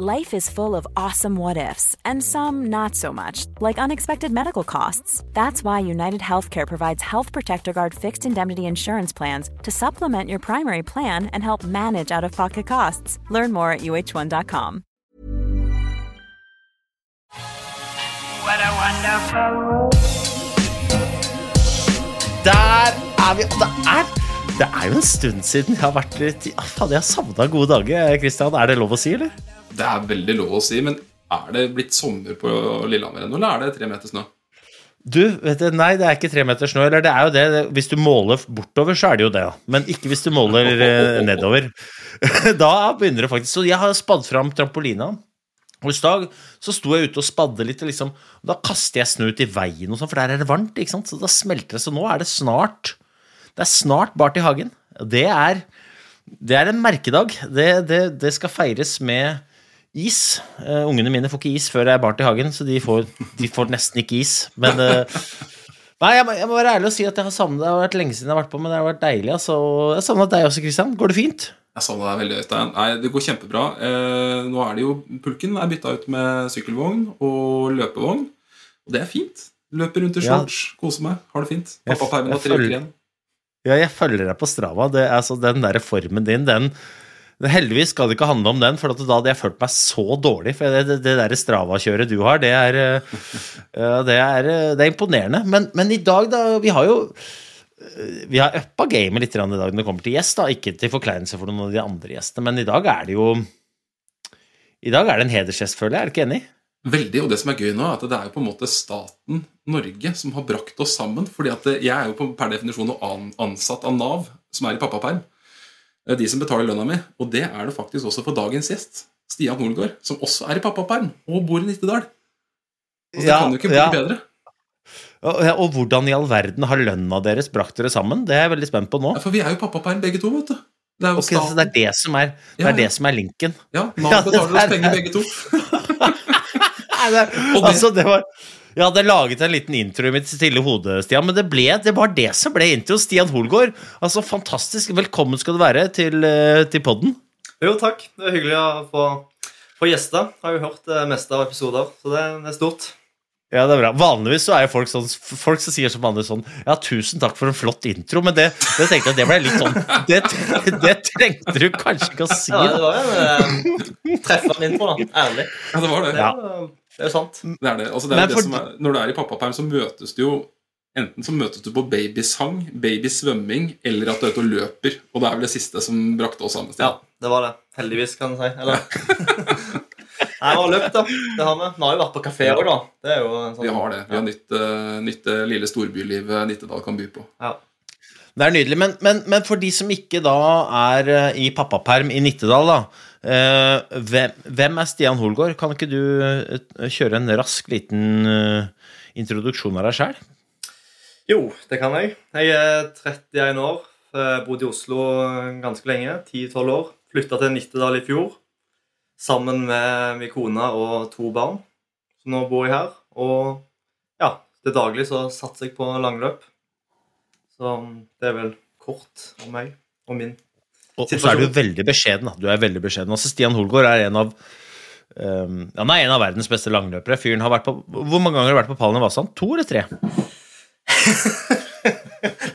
Life is full of awesome what ifs, and some not so much, like unexpected medical costs. That's why United Healthcare provides Health Protector Guard fixed indemnity insurance plans to supplement your primary plan and help manage out of pocket costs. Learn more at uh1.com. What a wonderful world. Der er vi. Det er, det er jo en stund siden jeg har vært litt Faen, jeg har savna gode dager. Christian, er det lov å si, eller? Det er veldig lov å si, men er det blitt sommer på Lillehammer ennå, eller er det tre meter snø? Du, vet du, Nei, det er ikke tre meter snø. Eller det er jo det. Hvis du måler bortover, så er det jo det. Men ikke hvis du måler eh, nedover. Da begynner det faktisk. Så jeg har spadd fram trampolina. I dag så sto jeg ute og spadde litt, og liksom, da kaster jeg snø ut i veien, og sånn, for der er det varmt. ikke sant? Så da smelter det. Så nå er det snart Det er snart bart i hagen. Det er, det er en merkedag. Det, det, det skal feires med is. Uh, ungene mine får ikke is før det er bart i hagen, så de får, de får nesten ikke is. Men uh, Nei, jeg må, jeg må være ærlig og si at jeg har savnet det. Det har vært lenge siden jeg har vært på, men det har vært deilig. Altså. Jeg har savnet deg også, Christian. Går det fint? Jeg savna deg veldig, Øystein. Nei, det går kjempebra. Eh, nå er det jo Pulken er bytta ut med sykkelvogn og løpevogn. Og det er fint. Løper rundt i Ja. shorts, koser meg, har det fint. Pappapermen har tre uker igjen. Ja, jeg følger deg på Strava. Det, altså, den der formen din, den det- Heldigvis skal det ikke handle om den, for da hadde jeg følt meg så dårlig. For det, det, det Strava-kjøret du har, det er, eh, det er, eh, er imponerende. Men, men i dag, da Vi har jo eh, vi har uppa gamet litt i dag når det kommer til gjest. da, Ikke til forkleinelse for noen av de andre gjestene, men i dag er det jo I dag er det en hedersgjest, føler jeg. Er du ikke enig? Veldig, og det som er gøy nå, er at det er jo på en måte staten Norge som har brakt oss sammen. fordi at jeg er jo per definisjon ansatt av Nav, som er i pappaperm. Det er de som betaler lønna mi. Og det er det faktisk også for dagens gjest, Stian Holgaard, som også er i pappaperm og bor i Nittedal. Altså, det kan jo ikke bli ja. bedre. Og, ja, og hvordan i all verden har lønna deres brakt dere sammen? Det er jeg veldig spent på nå. Ja, for vi er jo pappaperm begge to, vet du. Det er jo Ok, så det er det som er, det Ja, er, det som er linken? Ja, Ja, Nav betaler oss er- penger begge to. Nei, det- altså, det var Jeg hadde laget en liten intro i mitt stille hode, Stian, men det, ble, det var det som ble intro. Stian Holgaard. Altså, fantastisk. Velkommen skal du være til, eh, til podden. Jo, takk. Det er hyggelig å få, få gjester. Har jo hørt det meste av episoder, så det, det er stort. Ja, det er bra. Vanligvis så er jo folk sånn Folk som sier som vanlig sånn Ja, tusen takk for en flott intro, men det, det tenkte jeg det ble litt sånn Det, det trengte du kanskje ikke å si, Ja, det var jo en eh, treffende intro, da. Ærlig. Ja, det var. Det, Ja. Det er sant. Det er det. Altså, det er for... det som er, når du er i pappaperm, så møtes du jo Enten så møtes du på babysang, babysvømming, eller at du er ute og løper. Og det er vel det siste som brakte oss sammen. Ja, det var det. Heldigvis, kan du si. Eller Nei, vi har løpt, da. Det har vi. Vi har jo vært på kafé òg, da. Det er jo en sånn Vi har det. Vi har nytt, uh, nytt det lille storbylivet Nittedal kan by på. Ja. Det er nydelig. Men, men, men for de som ikke da er eh, i pappaperm i Nittedal, da. Eh, hvem, hvem er Stian Holgaard? Kan ikke du eh, kjøre en rask liten eh, introduksjon av deg sjøl? Jo, det kan jeg. Jeg er 31 år. bodde Bodd i Oslo ganske lenge. 10-12 år. Flytta til Nittedal i fjor sammen med min kone og to barn. Så nå bor jeg her. Og ja, til daglig så satser jeg på langløp. Så det er vel kort om meg og min. Og og så er du veldig beskjeden. Du er veldig beskjeden. Altså, Stian Holgaard er en av um, Han er en av verdens beste langløpere. Fyren har vært på, Hvor mange ganger har du vært på pallen i Vassand? To eller tre?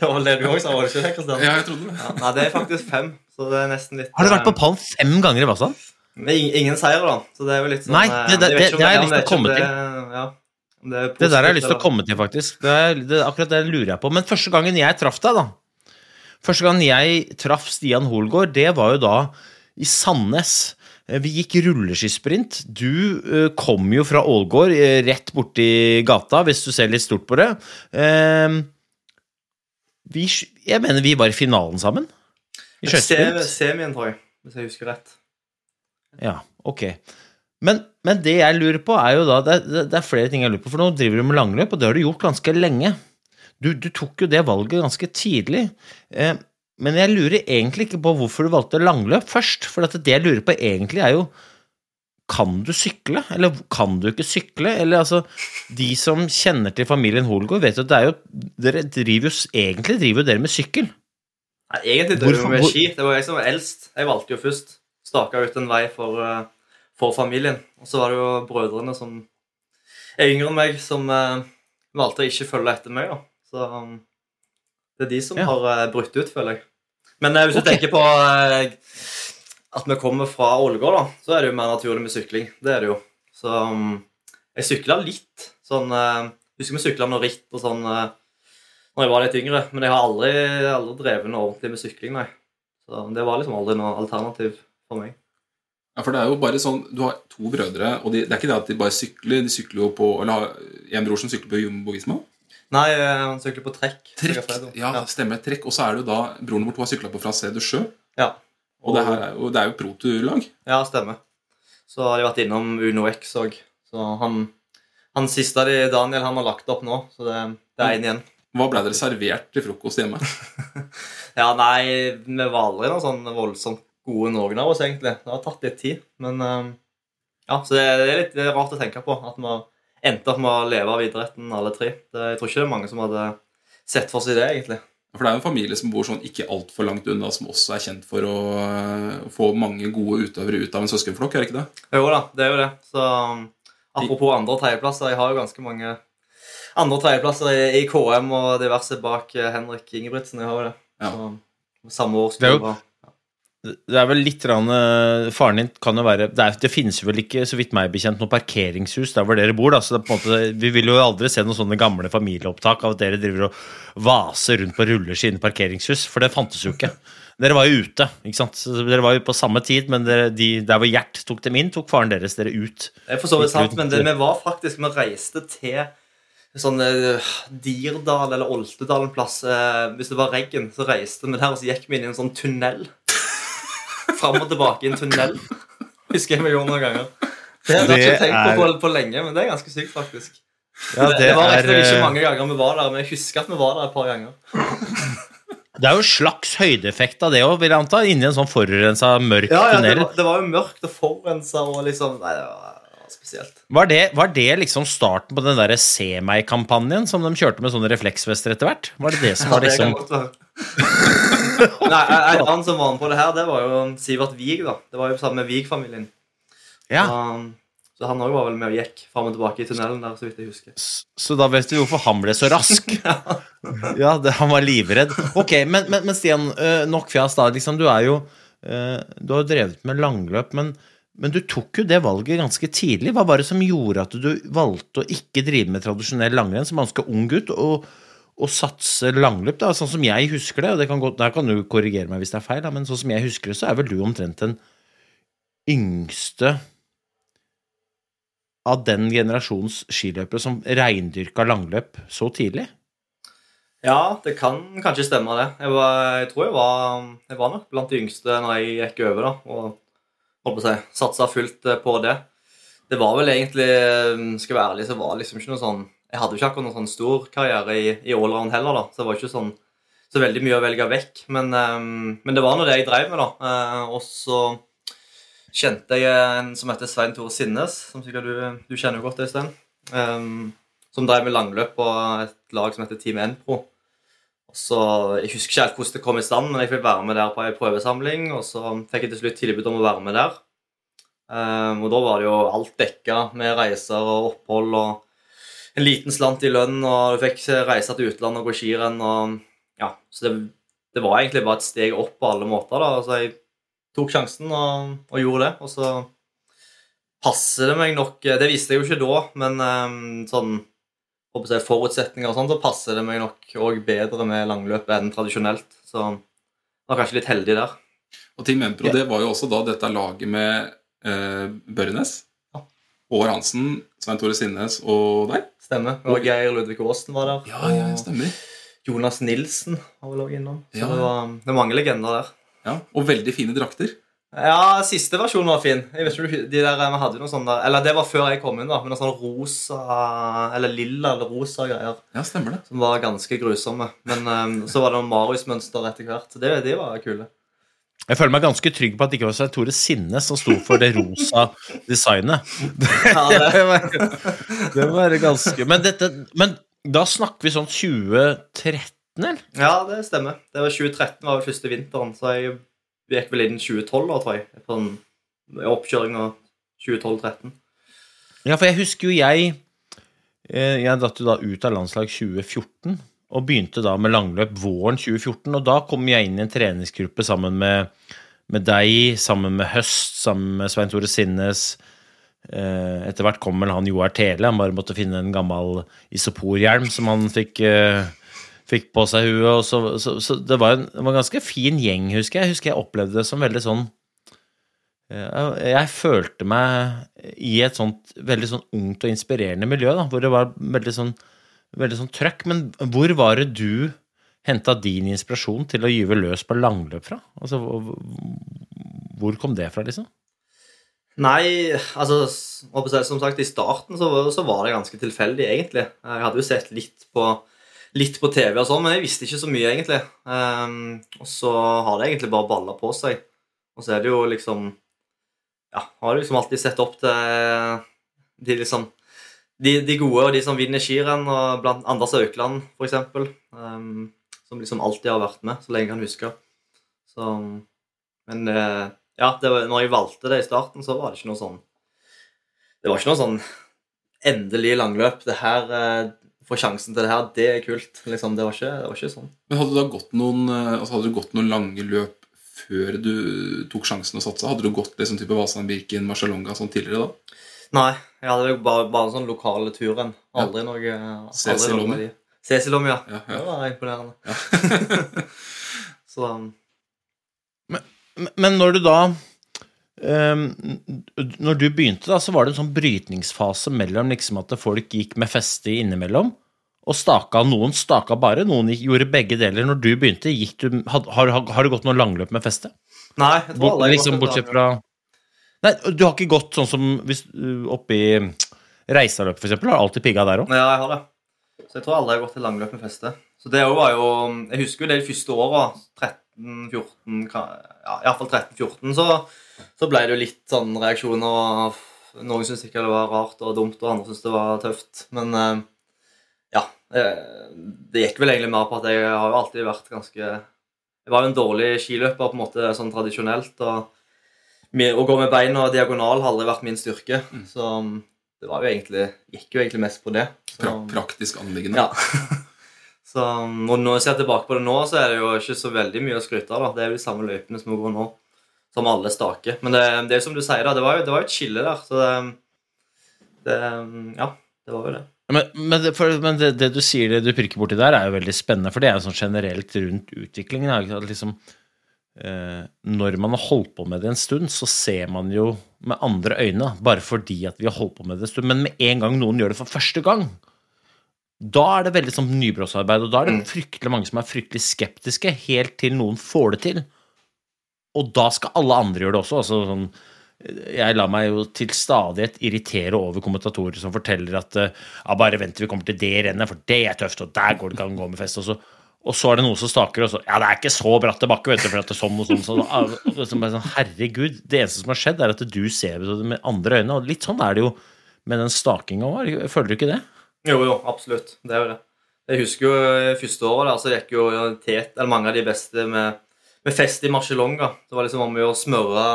Det var det du òg sa, var det ikke det? Kristian? Ja, jeg trodde det. Ja, nei, det er faktisk fem, så det er nesten litt Har du vært på eh, pallen fem ganger i Vassand? Ingen seier, da. Så det er jo litt sånn Nei, det, det- det- om det har jeg lyst til å komme det- Ja, det, er Det der har jeg lyst til å komme til, faktisk. Det er, det, akkurat det lurer jeg på. Men første gangen jeg traff deg, da Første gang jeg traff Stian Holgaard, det var jo da i Sandnes. Eh, Vi gikk rulleskisprint. Du eh, kom jo fra Ålgård, eh, rett borti gata, hvis du ser litt stort på det. Eh, vi, jeg mener vi var i finalen sammen. I skøytesprint. Semien, tror jeg, hvis jeg husker rett. Ja, ok. Men, men det jeg lurer på, er jo da det, det, det er flere ting jeg lurer på. For nå driver du med langløp, og det har du gjort ganske lenge. Du, du tok jo det valget ganske tidlig. Eh, men jeg lurer egentlig ikke på hvorfor du valgte langløp først. For at det jeg lurer på egentlig, er jo Kan du sykle, eller kan du ikke sykle? Eller altså De som kjenner til familien Holgaard, vet jo at det er jo Dere driver jo Egentlig driver jo dere med sykkel. Nei, egentlig driver vi med ski. Det var jeg som var eldst. Jeg valgte jo først. Staka ut en vei for, eh, for familien. Og så var det jo brødrene som er yngre enn meg, som eh, valgte å ikke følge etter meg. da. Så um, det er de som Ja. har eh, brutt ut, føler jeg. Men eh, hvis Ok. du tenker på eh, at vi kommer fra Ålgård, da, så er det jo mer naturlig med sykling. Det er det jo. Så um, jeg sykla litt. Sånn Husker vi sykla noe ritt og sånn når jeg var litt yngre, men jeg har aldri, aldri drevet noe ordentlig med sykling, nei. Så det var liksom aldri noe alternativ for meg. Ja, for det er jo bare sånn, Du har to brødre, og de, det er ikke det at de bare sykler. De sykler jo på eller har en bror som sykler på Jumbo Visma. Nei, eh, han sykler på trekk. Trekk. Ja, stemmer. Trekk. Og så er det jo da broren nummer to har sykla på fra de Sjø. ja. Og det, her er jo, det er jo proturlag. Ja, stemmer. Så har de vært innom Uno X òg. Så han, han siste de, Daniel, han har lagt opp nå. Så det, det er én igjen. Hva ble dere servert til frokost hjemme? Ja, nei, vi var aldri noe sånn voldsomt gode, noen av oss, egentlig. Det har tatt litt tid. Men eh, ja, så det, det er litt det er rart å tenke på. At vi endte opp med å leve av idretten, alle tre. Det, jeg tror ikke det er mange som hadde sett for seg det, egentlig. For det er jo en familie som bor sånn ikke altfor langt unna, som også er kjent for å øh, få mange gode utøvere ut av en søskenflokk, er det ikke det? Jo da, det er jo det. Så um, apropos andre- og tredjeplasser, jeg har jo ganske mange andre- og tredjeplasser i, i KM og diverse bak eh, Henrik Ingebrigtsen. Jeg har jo det. Ja. Så, samme år skulle det være. Det er vel litt rann, eh, Faren din kan jo være Det, er, det finnes vel ikke, så vidt meg bekjent, noe parkeringshus der hvor dere bor. Da. Så måte, vi vil jo aldri se noen sånne gamle familieopptak av at dere driver og vaser rundt på rulleski inne i parkeringshus, for det fantes jo ikke. Dere var jo ute, ikke sant. Så dere var jo på samme tid, men dere, de, der hvor Gjert tok dem inn, tok faren deres dere ut. Det er for så vidt sant, men det, vi var faktisk Vi reiste til sånn eh, Dirdal eller Oltedal en plass. eh, hvis det var regn, så reiste vi der, og så gikk vi inn i en sånn tunnel. Fram og tilbake i en tunnel. Husker jeg vi gjorde noen ganger. Det har jeg ikke tenkt på, er- på på lenge, men det er ganske sykt, faktisk. Ja, det, det var er, ikke eh, mange ganger vi var der, men jeg husker at vi var der et par ganger. Det er jo en slags høydeeffekt av det òg, vil jeg anta, inni en sånn forurensa, mørk Ja, ja, det, tunnel. var, det var jo mørkt og forurensa og liksom Nei, det var, spesielt. Var det, var det liksom starten på den derre Se meg-kampanjen som de kjørte med sånne refleksvester etter hvert? Var det det som var Ja, det Nei, en annen som var med på det her, det var jo Sivert Wiig. Det var jo sammen med Wiig-familien. Ja, Um, så han òg var vel med og gikk fram og tilbake i tunnelen der, så vidt jeg husker. s- så da vet du hvorfor han ble så rask. Ja, det, han var livredd. Ok, men, men, men Stian, nok fjas da. Liksom, du er jo Du har jo drevet med langløp, men, men du tok jo det valget ganske tidlig. Hva var det som gjorde at du valgte å ikke drive med tradisjonell langrenn som ganske ung gutt, og, og satse langløp? da, Sånn som jeg husker det, og det kan godt, der kan du korrigere meg hvis det er feil, da, men sånn som jeg husker det, så er vel du omtrent den yngste av den generasjons skiløpere som reindyrka langløp så tidlig? Ja, det kan kanskje stemme, det. Jeg, var, jeg tror jeg var, jeg var nok blant de yngste når jeg gikk over, da, og holdt på å si, satsa fullt eh, på det. Det var vel egentlig, skal jeg være ærlig, så var det liksom ikke noe sånn Jeg hadde jo ikke akkurat noen sånn stor karriere i, i allround heller, da, så det var ikke sånn så veldig mye å velge vekk. Men, um, men det var nå det jeg drev med, da. Uh, og så kjente jeg en som heter Svein Tore Sinnes, som sikkert du, du kjenner jo godt, Øystein. Um, som drev med langløp på et lag som heter Team Enpro. Så, Jeg husker ikke helt hvordan det kom i stand, men jeg fikk være med der på en prøvesamling. Og så fikk jeg til slutt tilbud om å være med der. Um, og da var det jo alt dekka med reiser og opphold og en liten slant i lønn. Og du fikk reise til utlandet og gå skirenn. Og, ja, så det, det var egentlig bare et steg opp på alle måter. da, altså jeg tok sjansen og, og gjorde det. Og så passer det meg nok Det visste jeg jo ikke da, men um, sånn håper jeg, forutsetninger og sånn, så passer det meg nok òg bedre med langløp enn tradisjonelt. Så jeg var kanskje litt heldig der. Og Team Empro det var jo også da dette laget med eh, Børrenes, Ja. Håvard Hansen, Svein Tore Sinnes og deg. Stemmer. Og Geir Ludvig Aasen var der. Ja, ja, stemmer. Jonas Nilsen har vel òg innom. Så Ja. det, var, det er mange legender der. Ja, Og veldig fine drakter. Ja, siste versjon var fin. Jeg vet ikke, de der, vi hadde noe sånt der, Eller det var før jeg kom inn, da. Med noen sånn rosa Eller lilla eller rosa greier. Ja, stemmer det. Som var ganske grusomme. Men um, så var det noen Marius-mønster etter hvert. Så det, de var kule. Jeg føler meg ganske trygg på at det ikke var Tore Sinne som sto for det rosa designet. Ja, det, Det var, det var ganske men, dette, men da snakker vi sånn 2013, eller? ja, det stemmer. Det var 2013 var vel første vinteren, så jeg gikk vel inn 2012, da, tror jeg. På en oppkjøring av 2012-13. Ja, for jeg husker jo jeg eh, Jeg datt jo da ut av landslag 2014 og begynte da med langløp våren 2014. Og da kom jeg inn i en treningsgruppe sammen med, med deg, sammen med Høst, sammen med Svein Tore Sinnes. Eh, Etter hvert kom vel han Joar Tele. Han bare måtte finne en gammel isoporhjelm som han fikk, eh, fikk på seg huet. Så, så, så det var en, det var en ganske fin gjeng, husker jeg. Jeg husker jeg opplevde det som veldig sånn jeg, jeg følte meg i et sånt veldig sånn ungt og inspirerende miljø, da, hvor det var veldig sånn, veldig sånn trøkk. Men hvor var det du henta din inspirasjon til å gyve løs på langløp fra? Altså, hvor- kom det fra, liksom? Nei, altså Som sagt, i starten så var det ganske tilfeldig, egentlig. Jeg hadde jo sett litt på, litt på TV, og sånn, men jeg visste ikke så mye, egentlig. Ehm, og så har det egentlig bare balla på seg. Og så er det jo liksom Ja, har liksom alltid sett opp til de liksom de, de gode og de som vinner skirenn, blant Anders Aukland, for eksempel. ehm, som liksom alltid har vært med, så lenge jeg kan huske. Så Men uh, ja, var, når jeg valgte det i starten, så var det ikke noe sånn Det var ikke noe sånn endelig langløp. Det her uh, Få sjansen til det her, det er kult. Liksom, det, var ikke, det var ikke sånn. Men hadde du da gått noen, eh, altså hadde du gått noen lange løp før du tok sjansen og satsa? Hadde du gått liksom type Vasan Birken, Marcialonga sånn tidligere da? Nei, jeg hadde jo bare, bare en sånn lokale turen. Aldri noe aldri Cecil noe Ses i de. Cecil Lommi, ja. Ja, Det var imponerende. ja. Så um, Men- Men når du da um, Når du begynte, da, så var det en sånn brytningsfase mellom liksom at folk gikk med feste innimellom og staka. Noen staka bare, noen gikk, gjorde begge deler. Når du begynte, gikk du, had, har, har, har du gått noen langløp med feste? Nei, jeg tror Bort, aldri liksom, bortsett et fra Nei, du har ikke gått sånn som hvis, uh, oppi Reisaløp, for eksempel. Har alltid pigga der òg? Ja, jeg har det. Så jeg tror aldri jeg har gått til langløp med feste. Så det var jo Jeg husker jo det de første åra, 13-14 Ja, iallfall 13-14, så, så ble det jo litt sånn reaksjoner. og Noen syntes ikke det var rart og dumt, og andre syntes det var tøft. Men eh, ja. Det gikk vel egentlig mer på at jeg har jo alltid vært ganske Jeg var jo en dårlig skiløper på en måte sånn tradisjonelt. og Å gå med beina diagonal har aldri vært min styrke. Så det var jo egentlig, gikk jo egentlig mest på det. Så, Pra praktisk anliggende. ja. så når jeg ser tilbake på det nå, så er det jo ikke så veldig mye å skryte av. da. Det er jo de samme løypene som går nå, som alle staker. Men det, det er jo som du sier, da, det var jo, det var jo et skille der. Så det, det Ja, det var jo det. Men, men, det, for, men det, det du sier, det du pirker borti der, er jo veldig spennende, for det er jo sånn generelt rundt utviklingen. er jo ikke at liksom, når man har holdt på med det en stund, så ser man jo med andre øyne, bare fordi at vi har holdt på med det en stund. Men med en gang noen gjør det for første gang, da er det veldig sånn nybrottsarbeid, og da er det fryktelig mange som er fryktelig skeptiske, helt til noen får det til. Og da skal alle andre gjøre det også. altså sånn jeg lar meg jo til stadighet irritere over kommentatorer som forteller at eh, ja, bare vent til vi kommer til det rennet, for det er tøft, og der går det ikke an å gå med fest. Og så, og så er det noen som staker, og så Ja, det er ikke så bratt tilbake, vet du, for at det er sånn og sånn. sånn, sånn, Herregud, det eneste som har skjedd, er at du ser det med andre øyne. Og litt sånn er det jo med den stakinga òg. Føler du ikke det? Jo, jo, absolutt. Det er jo det. Jeg husker jo eh, første året der, så gikk jo tet, eller mange av de beste med, med fest i marsjelonga. Det var liksom om å smøre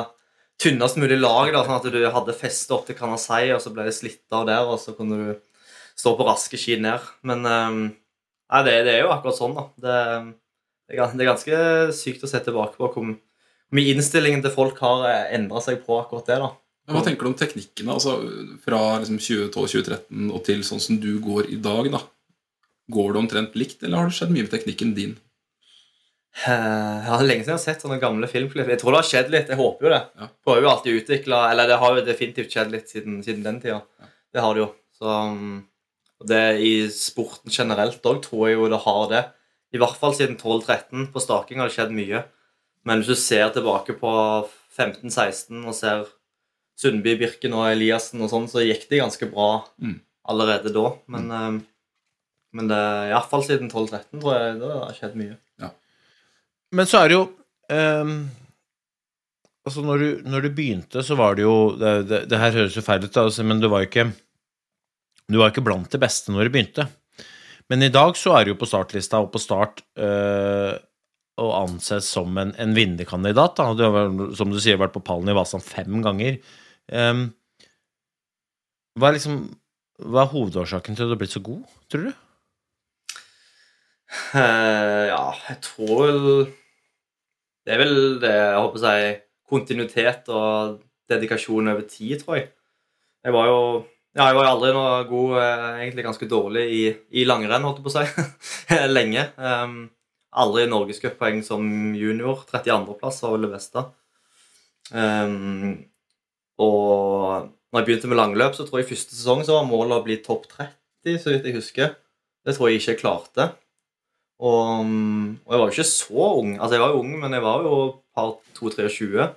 tynnest mulig lag, da, sånn at du hadde feste opp til Canasei, og så ble det slitt av der, og så kunne du stå på raske ski ned. Men eh, nei, det, det er jo akkurat sånn, da. Det, det, er, det ganske sykt å se tilbake på hvor mye innstillingen til folk har endra seg på akkurat det. da. Men Hva tenker du om teknikkene? altså Fra liksom 2012-2013 og til sånn som du går i dag? da Går det omtrent likt, eller har det skjedd mye med teknikken din? Eh, Ja, det er lenge siden jeg har sett sånne gamle filmklipp. Jeg tror det har skjedd litt. Jeg håper jo det. Ja. Prøver jo alltid å utvikle Eller det har jo definitivt skjedd litt siden, siden den tida. Det har det jo. Så og det I sporten generelt òg tror jeg jo det har det. I hvert fall siden 12-13. På staking har det skjedd mye. Men hvis du ser tilbake på 15-16 og ser Sundby, Birken og Eliassen og sånn, så gikk det ganske bra Mm. allerede da. Men, mm. men det, iallfall siden 12-13 tror jeg det har skjedd mye. Men så er det jo um Altså, når du, når du begynte, så var det jo Det, det, det her høres jo feil ut, altså, men du var jo ikke Du var ikke blant de beste når du begynte. Men i dag så er du jo på startlista og på start øh, og anses som en, en vinnerkandidat. Du har, som du sier, vært på pallen i Vasan fem ganger. Um, hva er liksom Hva er hovedårsaken til at du har blitt så god, tror du? Uh, ja, jeg tror vel Det er vel det jeg håper å si kontinuitet og dedikasjon over tid, tror jeg. Jeg var jo ja, jeg var jo aldri noe god, eh, egentlig ganske dårlig i, i langrenn, holdt jeg på å si. Lenge. Um, aldri norgescuppoeng som junior. 32.-plass var vel det beste. Um, og når jeg begynte med langløp, så tror jeg første sesong så var målet å bli topp 30, så vidt jeg husker. Det tror jeg ikke jeg klarte. Og, og jeg var jo ikke så ung. Altså, jeg var jo ung, men jeg var jo par 2-23.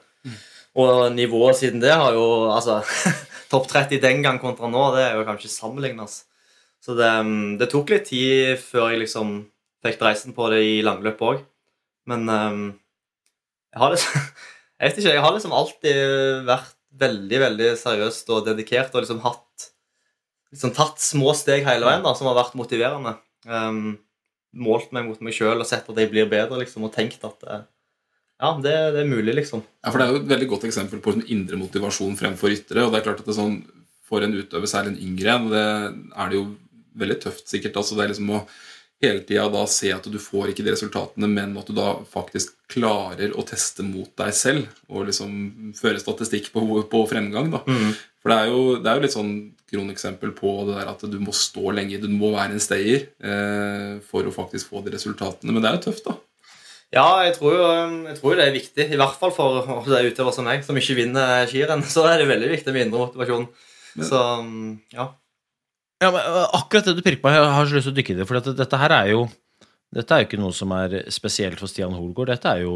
Og nivået siden det har jo Altså, topp 30 den gang kontra nå, det er jo kanskje sammenlignes. Så det, det tok litt tid før jeg liksom fikk dreisen på det i langløp òg. Men um, jeg har liksom Jeg vet ikke, jeg har liksom alltid vært veldig, veldig seriøst og dedikert og liksom hatt liksom tatt små steg hele veien da, som har vært motiverende. Um, målt meg mot meg sjøl og sett at jeg blir bedre, liksom, og tenkt at eh, ja, det, det er mulig, liksom. Ja, for Det er jo et veldig godt eksempel på sånn indre motivasjon fremfor ytre. og det er klart at det er sånn, For en utøver, særlig en yngre en, det er det jo veldig tøft sikkert. altså Det er liksom å hele tida da se at du får ikke de resultatene, men at du da faktisk klarer å teste mot deg selv og liksom føre statistikk på, på fremgang. da. For det er, jo, det er jo litt sånn kroneksempel på det der at du må stå lenge. Du må være en stayer eh, for å faktisk få de resultatene. Men det er jo tøft, da. Ja, jeg tror, jo, jeg tror det er viktig. I hvert fall for utøvere som meg, som ikke vinner skirenn. Så er det veldig viktig med indre motivasjon. Så ja. Ja, men øh, Akkurat det du pirker på, jeg har så lyst til å dykke i det. For at dette her er jo dette er jo ikke noe som er spesielt for Stian Holgaard. Dette er jo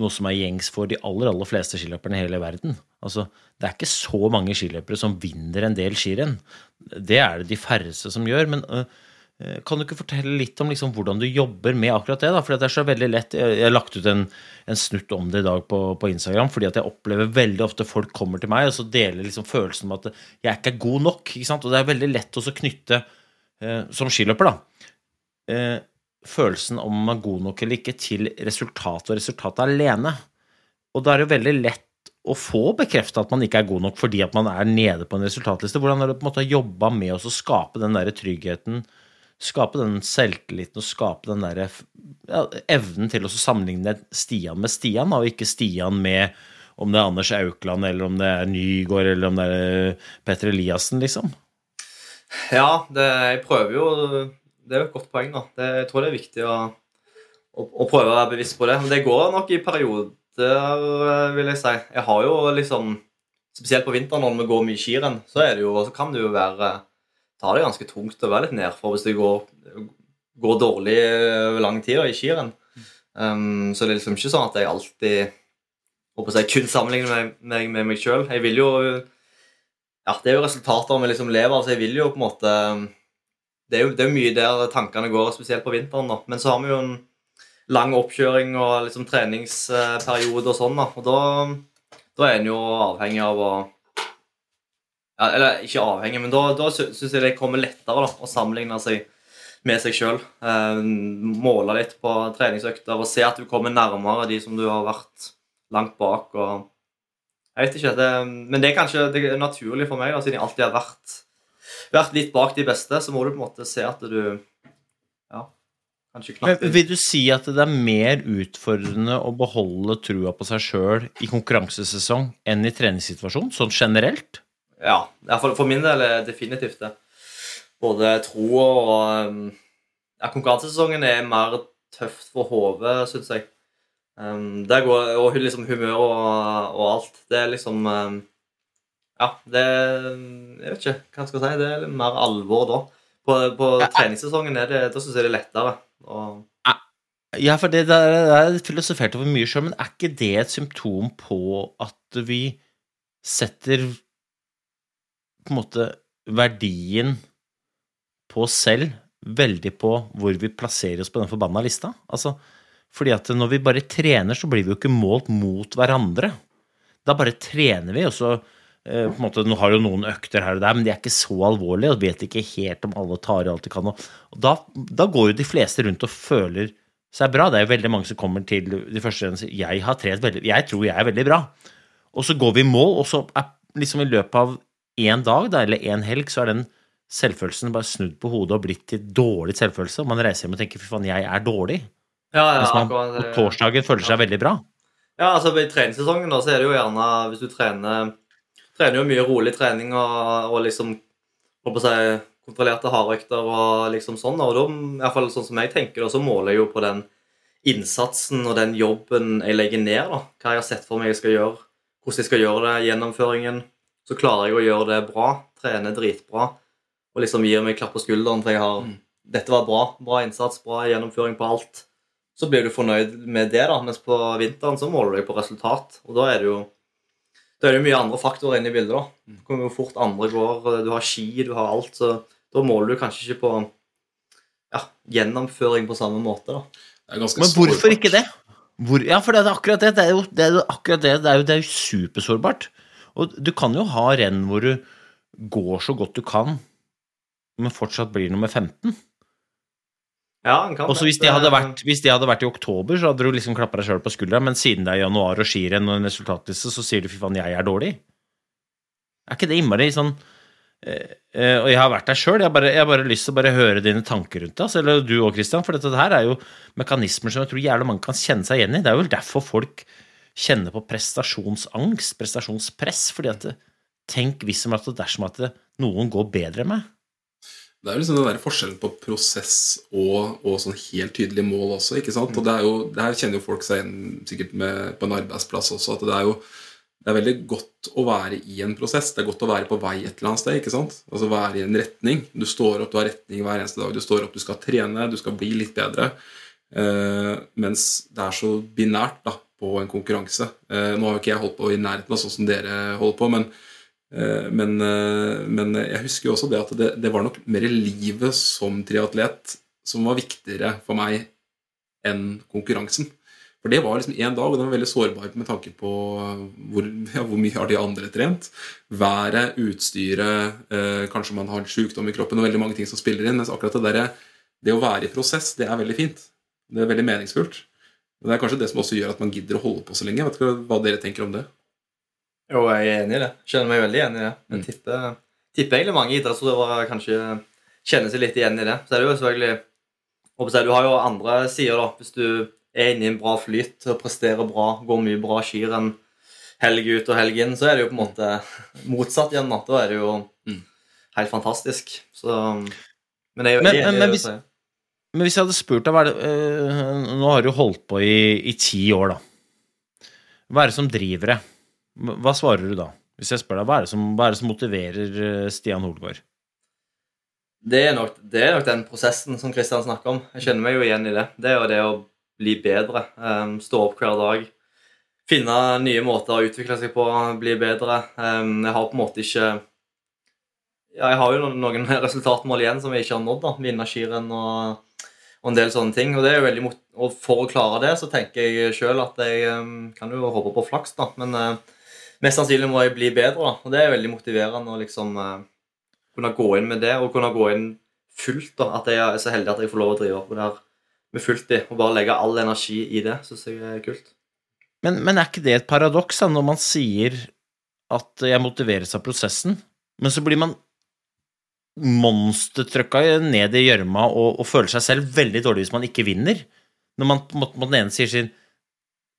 noe som er gjengs for de aller aller fleste skiløperne i hele verden. Altså, Det er ikke så mange skiløpere som vinner en del skirenn. Det er det de færreste som gjør. Men øh, kan du ikke fortelle litt om liksom, hvordan du jobber med akkurat det? da? Fordi det er så veldig lett. Jeg har lagt ut en, en snutt om det i dag på, på Instagram, fordi at jeg opplever veldig ofte folk kommer til meg og så deler liksom følelsen om at jeg er ikke god nok. ikke sant? Og det er veldig lett å knytte, eh, som skiløper, da eh, følelsen om man er god nok eller ikke til resultatet og resultatet alene. Og da er det veldig lett å få bekrefta at man ikke er god nok fordi at man er nede på en resultatliste. Hvordan har du på jobba med å skape den der tryggheten, skape den selvtilliten og skape den der ja, evnen til å sammenligne Stian med Stian, og ikke Stian med om det er Anders Aukland, eller om det er Nygård, eller om det er Petter Eliassen, liksom? Ja, det, jeg prøver jo Det er jo et godt poeng, da. Det, jeg tror det er viktig å, å, å prøve å være bevisst på det. Men det går nok i perioder, vil jeg si. Jeg har jo liksom Spesielt på vinteren når vi går mye skirenn, så, så kan det jo være Ta det ganske tungt å være litt nedfor hvis det går, går dårlig over lang tid i skirenn. Um, så det er liksom ikke sånn at jeg alltid håper jeg, kun sammenligner meg, med, med meg sjøl. Jeg vil jo ja, Det er jo resultater vi liksom lever av, så jeg vil jo på en måte Det er jo, det er mye der tankene går, spesielt på vinteren. da. Men så har vi jo en lang oppkjøring og liksom treningsperiode og sånn. da. Og da, da er en jo avhengig av å ja, Eller ikke avhengig, men da, da syns jeg det kommer lettere da, å sammenligne seg med seg sjøl. Eh, måle litt på treningsøkter og se at du kommer nærmere de som du har vært langt bak. og jeg vet ikke, det, Men det er kanskje det er naturlig for meg, da, siden jeg alltid har vært, vært litt bak de beste. Så må du på en måte se at du ja, kanskje knapt vil du si at det er mer utfordrende å beholde trua på seg sjøl i konkurransesesong enn i treningssituasjon, sånn generelt? Ja, for, for min del er det definitivt det. Både tro og um, ja, Konkurransesesongen er mer tøft for hodet, syns jeg. Um, der går, og liksom humør og, og alt. Det er liksom um, Ja, det Jeg vet ikke hva jeg skal si. Det er mer alvor da. På, på Ja. treningssesongen er det, da syns jeg det er lettere. Og, Ja, for det, der, er, det er filosofert over mye sjøl, men er ikke det et symptom på at vi setter på en måte verdien på oss selv veldig på hvor vi plasserer oss på den forbanna lista? Altså, fordi at når vi bare trener, så blir vi jo ikke målt mot hverandre. Da bare trener vi, og så eh, på en måte, Nå har jo noen økter her og der, men de er ikke så alvorlige, og vet ikke helt om alle tar i alt de kan. Og da, da går jo de fleste rundt og føler seg bra. Det er jo veldig mange som kommer til de første og sier jeg har trent veldig, jeg tror jeg er veldig bra. Og så går vi i mål, og så er liksom i løpet av én dag da, eller én helg, så er den selvfølelsen bare snudd på hodet og blitt til dårlig selvfølelse. Og man reiser hjem og tenker fy faen, jeg er dårlig. Ja, ja, Mens man akkurat, på torsdagen føler seg veldig bra. Ja, altså I treningssesongen da, så er det jo gjerne Hvis du trener trener jo mye rolig trening og, og liksom håper å si, kontrollerte hardøkter og liksom sånn, og da, i hvert fall sånn som jeg tenker, da, så måler jeg jo på den innsatsen og den jobben jeg legger ned. da, Hva jeg har sett for meg jeg skal gjøre, hvordan jeg skal gjøre det, gjennomføringen. Så klarer jeg å gjøre det bra, trene dritbra, og liksom gir meg klapp på skulderen for jeg har Dette var bra. Bra innsats, bra gjennomføring på alt så blir du fornøyd med det, da. Mens på vinteren så måler du deg på resultat. Og da er det jo da er det mye andre faktorer inne i bildet. da. Det kommer jo fort andre går, du har ski, du har alt. Så da måler du kanskje ikke på ja, gjennomføring på samme måte. da. Det er ganske Men hvorfor sårbart. ikke det? Hvor, ja, for det er akkurat det. Det er jo, det er jo akkurat det. Det er jo, det er jo supersårbart. Og du kan jo ha renn hvor du går så godt du kan, men fortsatt blir nummer 15. Ja, en kan Og så hvis, det hadde vært- hvis det hadde vært i oktober, så hadde du liksom klappa deg sjøl på skuldra, men siden det er januar og skirenn og en resultatliste, så sier du fy faen, jeg er dårlig. Er ikke det innmari sånn eh, eh, Og jeg har vært der sjøl. Jeg, jeg har bare lyst til å bare høre dine tanker rundt det. altså, Eller du òg, Christian. For dette her er jo mekanismer som jeg tror jævlig mange kan kjenne seg igjen i. Det er jo vel derfor folk kjenner på prestasjonsangst, prestasjonspress. fordi at Tenk hvis som at dersom at noen går bedre enn meg. Det er jo liksom den der forskjellen på prosess og, og sånn helt tydelig mål også. ikke sant? Og det er jo, det her kjenner jo folk seg igjen sikkert med, på en arbeidsplass også. at det er jo det er veldig godt å være i en prosess. Det er godt å være på vei et eller annet sted. ikke sant? Altså være i en retning. Du står opp, du har retning hver eneste dag. Du står opp, du skal trene, du skal bli litt bedre. Eh, mens det er så binært da, på en konkurranse. Eh, nå har jo ikke jeg holdt på i nærheten av sånn som dere holder på, men Eh, Men, eh, men jeg husker jo også det at det, det var nok mer livet som triatlet som var viktigere for meg enn konkurransen. For det var liksom én dag, og den var veldig sårbar med tanke på hvor, ja, hvor mye har de andre trent. Været, utstyret, eh, kanskje man har en sykdom i kroppen, og veldig mange ting som spiller inn. Mens akkurat det der, det å være i prosess, det er veldig fint. Det er veldig meningsfullt. Og det er kanskje det som også gjør at man gidder å holde på så lenge. Jeg vet ikke hva dere tenker om det. Jo, jeg er enig i det. Kjenner meg veldig igjen i det. Jeg Mm. tipper, tipper egentlig mange idrettsutøvere kanskje kjenner seg litt igjen i det. Så er det jo selvfølgelig Du har jo andre sider, da. Hvis du er inne i en bra flyt og presterer bra, går mye bra skirenn helg ut og helg inn, så er det jo på en måte motsatt igjen. Da, er det jo Mm. helt fantastisk. Så Men jeg er jo Men- enig men- i men det hvis-. Men hvis jeg hadde spurt deg det, øh, Nå har du holdt på i, i ti år, da. Hva er det som driver deg? Hva svarer du da? Hvis jeg spør deg, hva er det som, er det som motiverer øh, Stian Holgaard? Det er, nok, det er nok den prosessen som Kristian snakker om. Jeg kjenner meg jo igjen i det. Det er jo det å bli bedre. Um, stå opp hver dag. Finne nye måter å utvikle seg på, bli bedre. Um, jeg har på en måte ikke ja, Jeg har jo noen, resultatmål igjen som jeg ikke har nådd. da, Vinne skirenn og, og en del sånne ting. Og, det er jo veldig mot og for å klare det, så tenker jeg sjøl at jeg um, kan jo håpe på flaks, da. Men uh, mest sannsynlig må jeg bli bedre, da. Og det er veldig motiverende å liksom uh, kunne gå inn med det, og kunne gå inn fullt. da, At jeg er så heldig at jeg får lov å drive på det her med fullt i, og bare legge all energi i det, syns jeg er kult. Men, men er ikke det et paradoks da, når man sier at jeg motiveres av prosessen, men så blir man monstertrykka ned i gjørma og, og føler seg selv veldig dårlig hvis man ikke vinner? Når man på den ene sier sin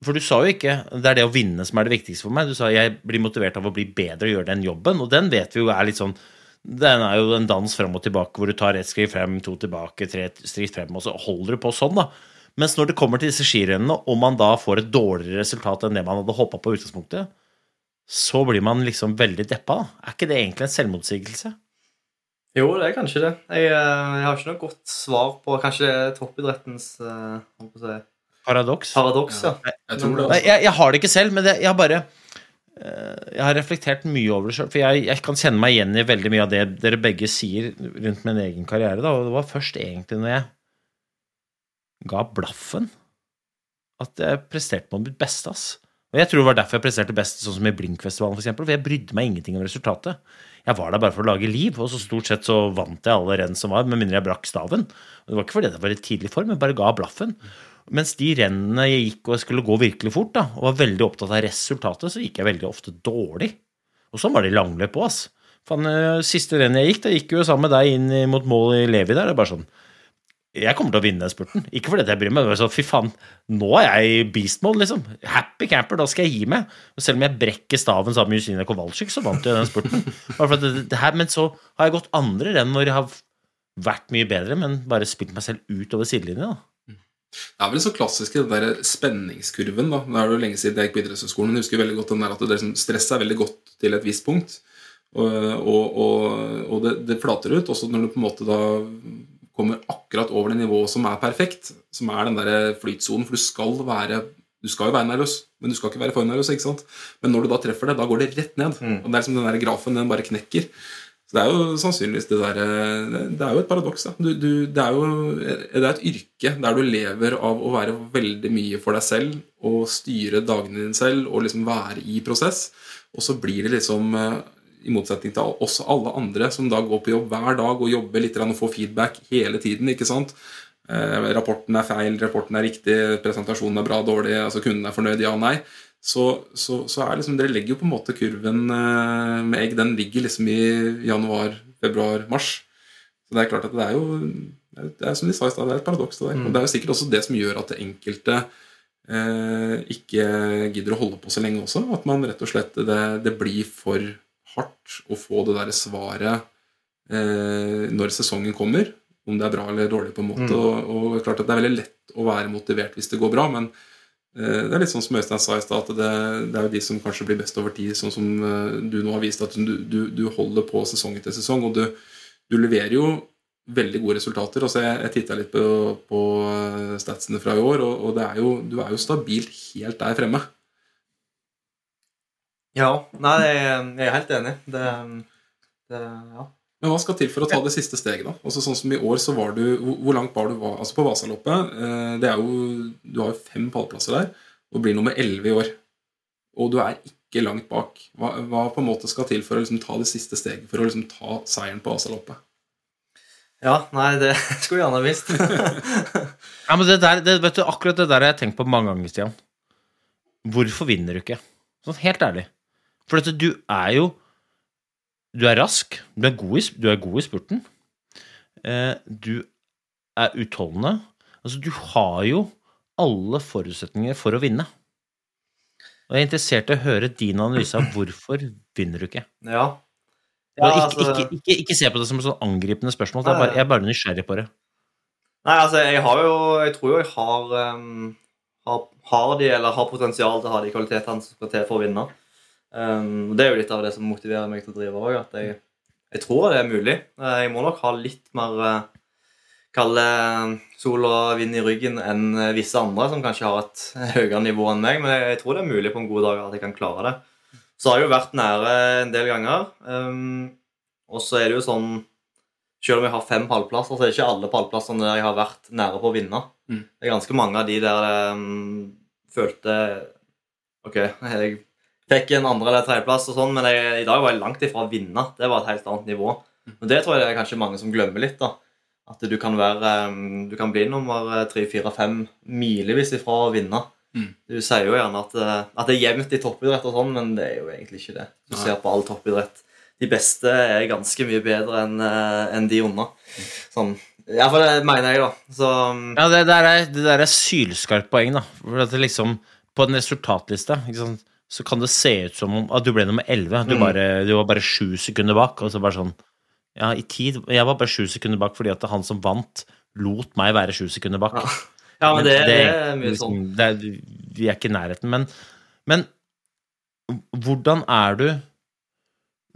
For du sa jo ikke det er det å vinne som er det viktigste for meg. Du sa jeg blir motivert av å bli bedre og gjøre den jobben, og den vet vi jo er litt sånn den er jo en dans fram og tilbake hvor du tar ett skritt frem, to tilbake, tre skritt frem, og så holder du på sånn, da. Mens når det kommer til disse skirennene, og man da får et dårligere resultat enn det man hadde håpa på utgangspunktet, så blir man liksom veldig deppa. Er ikke det egentlig en selvmotsigelse? Jo, det er kanskje det. Jeg, eh, jeg har ikke noe godt svar på Kanskje det er toppidrettens eh, jeg si, Paradoks. paradoks, ja. Jeg tror det. Nei, jeg, jeg har det ikke selv, men det, jeg har bare eh, Jeg har reflektert mye over det sjøl. For jeg, jeg kan kjenne meg igjen i veldig mye av det dere begge sier rundt min egen karriere. Da. Og det var først egentlig når jeg ga blaffen, at jeg presterte på mitt beste. ass. Og jeg tror det var derfor jeg presterte best sånn som i Blinkfestivalen, for eksempel, for jeg brydde meg ingenting om resultatet. Jeg var der bare for å lage liv, og så stort sett så vant jeg alle renn som var, med mindre jeg brakk staven. Og det var ikke fordi det var i tidlig form, jeg bare ga blaffen. Mens de rennene jeg gikk og jeg skulle gå virkelig fort, da, og var veldig opptatt av resultatet, så gikk jeg veldig ofte dårlig. Og sånn var det i langløp òg, ass. Faen, eh, siste rennet jeg gikk, da gikk jo sammen med deg inn mot mål i Levi der. Det er bare sånn Jeg kommer til å vinne spurten. Ikke fordi jeg bryr meg, men så, fy faen, nå er jeg i beast mode, liksom. Happy camper, da skal jeg gi meg. Og selv om jeg brekker staven sammen med Justina Kowalczyk, så vant jeg den spurten. Det, det her, men så har jeg gått andre renn hvor jeg har vært mye bedre, men bare spilt meg selv ut over sidelinja. Det er vel så klassisk den der spenningskurven. da Det er jo lenge siden jeg gikk på idrettshøyskolen. men Jeg husker veldig godt den der at det liksom, Stress er veldig godt til et visst punkt. Og, og, og, og det, det flater ut. Også når du på en måte da kommer akkurat over det nivået som er perfekt, som er den der flytsonen. For du skal være du skal jo være nervøs, men du skal ikke være for nervøs. ikke sant? Men når du da treffer det, da går det rett ned. Og det er liksom den der grafen den bare knekker. Så det er jo sannsynligvis det der Det er jo et paradoks. Du, du, det, er jo, det er et yrke der du lever av å være veldig mye for deg selv og styre dagene dine selv og liksom være i prosess. Og så blir det liksom eh, i motsetning til oss alle andre som da går på jobb hver dag og jobber litt og får feedback hele tiden. ikke sant? Eh, rapporten er feil, rapporten er riktig, presentasjonen er bra, dårlig, altså kunden er fornøyd, ja og nei. Så, så, så er liksom, dere legger jo på en måte kurven eh, med egg. Den ligger liksom i januar, februar, mars. Så det er klart at det er jo det er, som de sa i stad, det er et paradoks. Det der. Og det er jo sikkert også det som gjør at det enkelte eh, ikke gidder å holde på så lenge også. At man rett og slett det, det blir for hardt å få det der svaret eh, når sesongen kommer. Om det er bra eller dårlig, på en måte. Og, og klart at det er veldig lett å være motivert hvis det går bra, men eh, det er litt sånn som Øystein sa i stad, at det, det er jo de som kanskje blir best over tid, sånn som eh, du nå har vist at du, du, du holder på sesong etter sesong. Og du, du leverer jo veldig gode resultater. Altså jeg jeg titta litt på, på eh, statsene fra i år, og, og det er jo, du er jo stabilt helt der fremme. Ja, nei, jeg, er helt enig. Det, det ja. Men hva skal til for å ta det siste steget, da? Altså Sånn som i år, så var du Hvor, langt var du var, altså på Vasaloppet? Eh, det er jo Du har jo fem pallplasser der, og blir nummer elleve i år. Og du er ikke langt bak. Hva, hva på en måte skal til for å liksom ta det siste steget, for å liksom ta seieren på Vasaloppet? ja, nei, det skulle jeg gjerne visst. Ja, men det der, det, vet du, akkurat det der har jeg tenkt på mange ganger, Stian. Hvorfor vinner du ikke? Sånn helt ærlig. For at du er jo Du er rask, du er god i, du er god i spurten. Eh, du er utholdende. Altså, du har jo alle forutsetninger for å vinne. Og jeg er interessert i å høre din analyse av hvorfor vinner du ikke. Ja. Ja, ikke, altså- ikke, ikke, ikke se på det som et sånn angripende spørsmål. Er bare, jeg er bare nysgjerrig på det. Nei, altså, jeg har jo Jeg tror jo jeg har, um, har, har de, eller har potensial til å ha de kvalitetene som skal til for å vinne. Um, det er jo litt av det som motiverer meg til å drive òg. At jeg, jeg tror det er mulig. Eh, Jeg må nok ha litt mer kalde Kalle sol og vind i ryggen enn eh, visse andre som kanskje har et høyere nivå enn meg. Men jeg, jeg tror det er mulig på en god dag at jeg kan klare det. Så har jeg jo vært nære en del ganger. Um, og så er det jo sånn selv om jeg har fem pallplasser, så er det ikke alle pallplassene der jeg har vært nære på å vinne. Mm. Det er ganske mange av de der jeg um, følte Ok, jeg fikk en andre- eller tredjeplass, og sånn, men jeg, i dag var jeg langt ifra å vinne. Det var et helt annet nivå. Og Det tror jeg det er kanskje mange som glemmer litt. da. At du kan, være, um, du kan bli nummer tre, fire, fem milevis ifra å vinne. Mm. Du sier jo gjerne at, uh, at det er jevnt i toppidrett, og sånn, men det er jo egentlig ikke det. Du ser på all toppidrett de beste er ganske mye bedre enn en enn de unna. Sånn, Iallfall det mener jeg, da. Så um, Ja, det der er, det der er sylskarpt poeng, da. For at det liksom, på en resultatliste ikke sant, så kan det se ut som om at du ble nummer 11. Du, Mm. du var bare sju sekunder bak. Og så bare sånn Ja, i tid Jeg var bare sju sekunder bak fordi at han som vant, lot meg være sju sekunder bak. Ja. Ja, men det, det er mye liksom, sånn. det Vi er ikke i nærheten. Men, men hvordan er du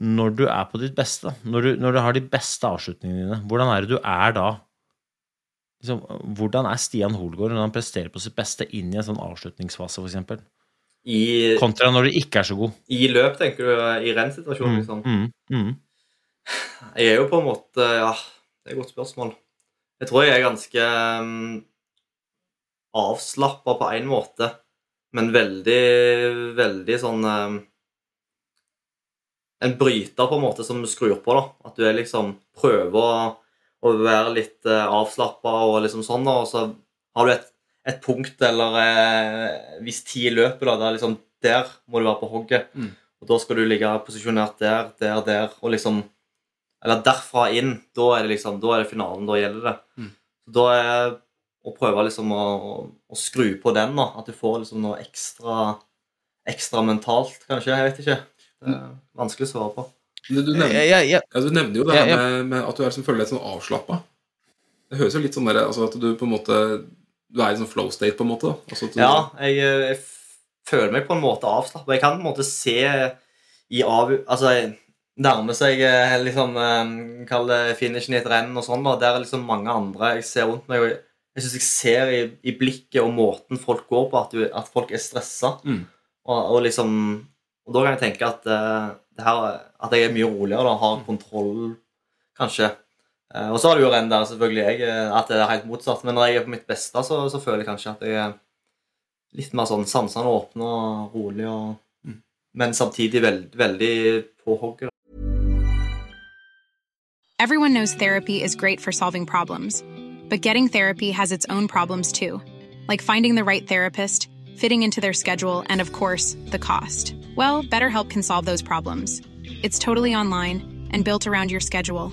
når du er på ditt beste, når du, når du har de beste avslutningene dine, hvordan er det du er da? Liksom, hvordan er Stian Holgaard når han presterer på sitt beste inn i en sånn avslutningsfase, f.eks.? I, Kontra når du ikke er så god. I løp, tenker du, i rennsituasjonen, Mm, liksom? mm, mm. Jeg er jo på en måte Ja, det er et godt spørsmål. Jeg tror jeg er ganske um, avslappa på én måte, men veldig, veldig sånn um, En bryter, på en måte, som skrur på, da. At du er liksom Prøver å, å være litt uh, avslappa og liksom sånn, og så har du et, et punkt eller eh, hvis tid i løpet, da. Der liksom Der må du være på hogget. Mm. Og da skal du ligge posisjonert der, der, der, og liksom eller derfra inn, da er det liksom, da er det finalen, da gjelder det. Mm. Da er å prøve liksom å, å skru på den, da. At du får liksom noe ekstra, ekstra mentalt, kanskje. Jeg vet ikke. Det er vanskelig å svare på. Du, du, nevner, jeg, jeg, ja, du nevner jo det Ja, her med, med at du er, liksom, føler deg sånn avslappa. Det høres jo litt sånn der, altså at du på en måte Du er i sånn flow state, på en måte. Altså du, Ja, jeg, jeg føler meg på en måte avslappa. Jeg kan på en måte se i av... Altså, nærmer seg eh, liksom eh, Kall det finishen i et renn og sånn, da. Der er liksom mange andre jeg ser rundt meg, og jeg, syns jeg ser i, i blikket og måten folk går på, at, du, at folk er stressa. Mm. Og, og liksom Og da kan jeg tenke at uh, det her, at jeg er mye roligere, og Har kontroll, kanskje. Eh, og så har du jo renn der, selvfølgelig, jeg, eh, at det er helt motsatt. Men når jeg er på mitt beste, så, så føler jeg kanskje at jeg er litt mer sånn sansende åpne og rolig. Og, Mm. Men samtidig veld, veldig på hogget. Everyone knows therapy is great for solving problems, but getting therapy has its own problems too, like finding the right therapist, fitting into their schedule, and of course, the cost. Well, BetterHelp can solve those problems. It's totally online and built around your schedule.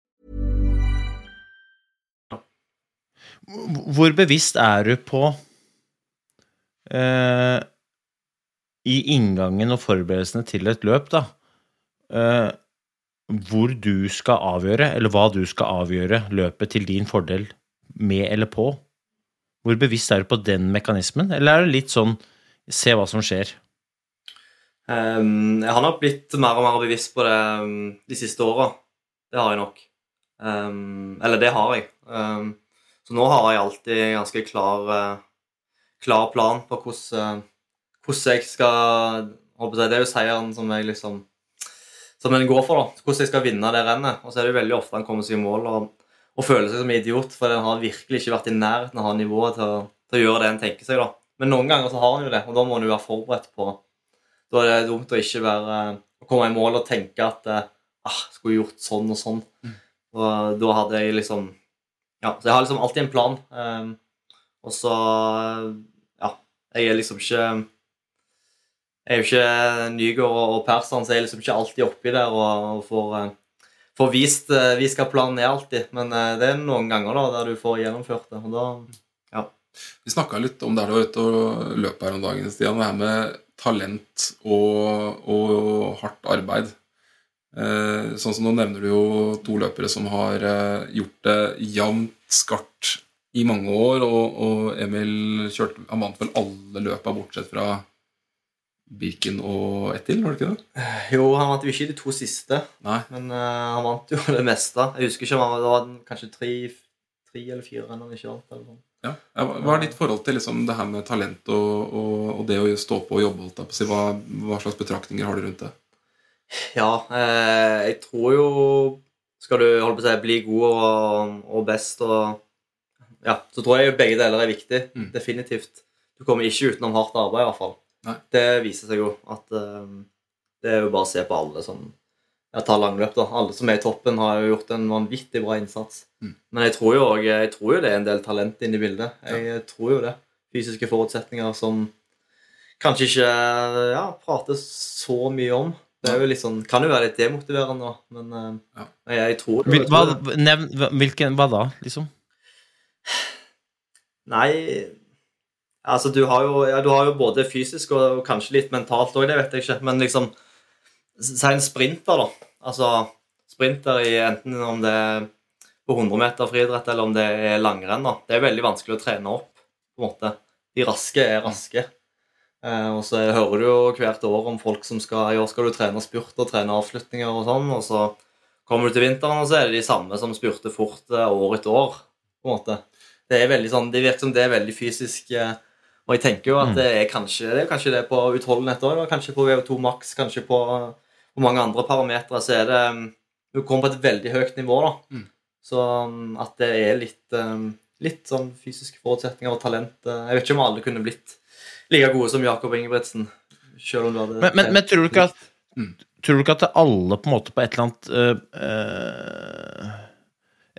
Hvor bevisst er du på eh, I inngangen og forberedelsene til et løp, da eh, Hvor du skal avgjøre, eller hva du skal avgjøre løpet til din fordel med eller på? Hvor bevisst er du på den mekanismen, eller er det litt sånn se hva som skjer? Um, jeg har nok blitt mer og mer bevisst på det um, de siste åra. Det har jeg nok. Um, eller det har jeg. Um, så nå har jeg alltid en ganske klar, eh, klar plan på hvordan, eh, hvordan jeg skal Det er jo seieren som jeg liksom som en går for, da. Hvordan jeg skal vinne det rennet. Og så er det jo veldig ofte han kommer seg i mål og, og føler seg som idiot, for han har virkelig ikke vært i nærheten av å ha nivået til, til å gjøre det en tenker seg. da. Men noen ganger så har han jo det, og da må han jo være forberedt på Da er det dumt å ikke være å komme i mål og tenke at eh, ah, skulle gjort sånn og sånn. Og da hadde jeg liksom Ja, så jeg har liksom alltid en plan. Um, og så Ja, jeg er liksom ikke Jeg er jo ikke Nygaard og og Persson, så jeg er liksom ikke alltid oppi der og, og får, eh, får vist, eh, vist hva planen er alltid. Men eh, det er noen ganger da der du får gjennomført det. Og da Ja. Vi snakka litt om det du var ute og løp her om dagen, Stian. Det her med talent og, og hardt arbeid. Eh, sånn som Nå nevner du jo to løpere som har eh, gjort det jevnt skarpt i mange år. Og, og Emil kjørte, han vant vel alle løpa bortsett fra Birken og ett til, var det ikke det? Jo, han vant jo ikke de to siste, Nei. men uh, han vant jo det meste. Jeg husker ikke om han var, den kanskje tre, tre eller fire renn han ikke vant. eller noe. Ja. Hva- er ditt forhold til liksom, det her med talent og, og, og det å stå på og jobbe? Hva, hva slags betraktninger har du rundt det? Ja, eh, jeg tror jo Skal du holde på å si, bli god og, og best og Ja, så tror jeg jo begge deler er viktig. Mm. Definitivt. Du kommer ikke utenom hardt arbeid, i hvert fall. Nei. Det viser seg jo at eh, Det er jo bare å se på alle som ja, tar langløp. da. Alle som er i toppen, har jo gjort en vanvittig bra innsats. Men jeg tror, jo, jeg tror jo det er en del talent inne i bildet. Jeg tror jo det. Fysiske forutsetninger som kanskje ikke ja, prates så mye om. Det er jo litt sånn, kan jo være litt demotiverende, men eh, Ja. jeg, jeg tror det. Hva, nevn, hvilken, hva da, liksom? Nei Altså, du har jo, ja, du har jo både fysisk og, og kanskje litt mentalt òg, det vet jeg ikke. Men liksom Si en sprinter, da. Altså sprinter i enten om det er på 100 meter friidrett eller om det er langrenn. da. Det er veldig vanskelig å trene opp. på en måte. De raske er raske. Eh, og så hører du jo hvert år om folk som skal I år skal du trene spurt og trene avslutninger og sånn, og så kommer du til vinteren, og så er det de samme som spurte fort eh, år etter år. på en måte. Det er veldig sånn, det virker som det er veldig fysisk. eh, Og jeg tenker jo at det er kanskje det, er kanskje det på utholdenhet òg. Kanskje på VO2 Max, kanskje på, på mange andre parametere. Så er det um, Du kommer på et veldig høyt nivå, da. Mm. Så um, at det er litt, litt sånn fysiske forutsetninger og talent Jeg vet ikke om alle kunne blitt like gode som Jakob Ingebrigtsen. Selv om du hadde Men, men, men tror, du ikke at, Mm. tror du ikke at alle på en måte på et eller annet øh,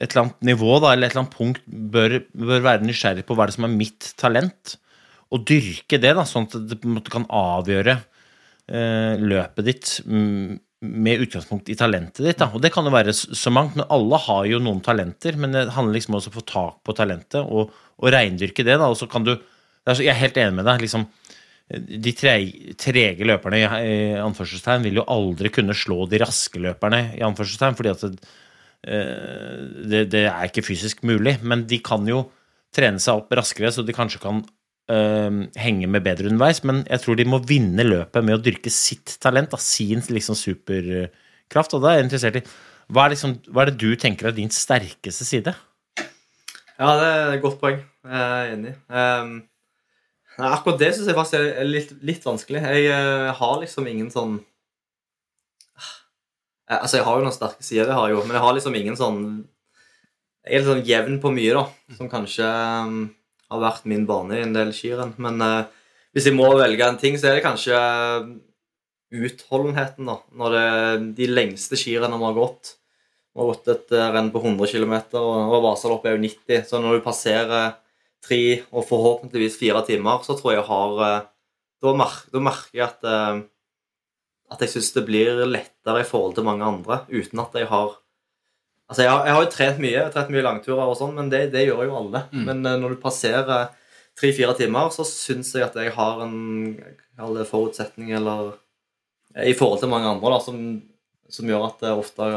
Et eller annet nivå da, eller et eller annet punkt bør, bør være nysgjerrig på hva er det som er mitt talent, og dyrke det, da, sånn at det på en måte kan avgjøre øh, løpet ditt mm, med utgangspunkt i talentet ditt. Da. Og det kan jo være så mangt, men alle har jo noen talenter. Men det handler liksom også om å få tak på talentet og, og reindyrke det. Da. Og så kan du er Jeg er helt enig med deg. liksom de trege, trege løperne i, anførselstegn vil jo aldri kunne slå de raske løperne i anførselstegn, fordi at det, eh, det, det er ikke fysisk mulig. Men de kan jo trene seg opp raskere, så de kanskje kan øh, henge med bedre underveis. Men jeg tror de må vinne løpet med å dyrke sitt talent, da, sin liksom superkraft. Og da er jeg interessert i hva er, liksom, hva er det du tenker er din sterkeste side? Ja, det er et godt poeng. Jeg er enig. Um, akkurat det syns jeg faktisk er- litt, litt vanskelig. Jeg uh, har liksom ingen sånn uh, Altså, jeg har jo noen sterke sider, det har jeg jo, men jeg har liksom ingen sånn Jeg er litt sånn jevn på mye, da, som kanskje um, har vært min bane i en del skirenn. Men uh, hvis jeg må velge en ting, så er det kanskje utholdenheten, da. Når det de lengste skirennene vi har gått vi har gått et renn på 100 km, og og Vasaloppet er jo 90. Så når du passerer tre og forhåpentligvis fire timer, så tror jeg jeg har eh, Da, mer, da merker jeg at eh, at jeg syns det blir lettere i forhold til mange andre, uten at jeg har Altså, jeg har, jeg har jo trent mye, jeg har trent mye langturer og sånn, men det, det gjør jo alle. Mm. Men eh, når du passerer tre-fire timer, så syns jeg at jeg har en jeg forutsetning, eller I forhold til mange andre, da, som, som gjør at det ofte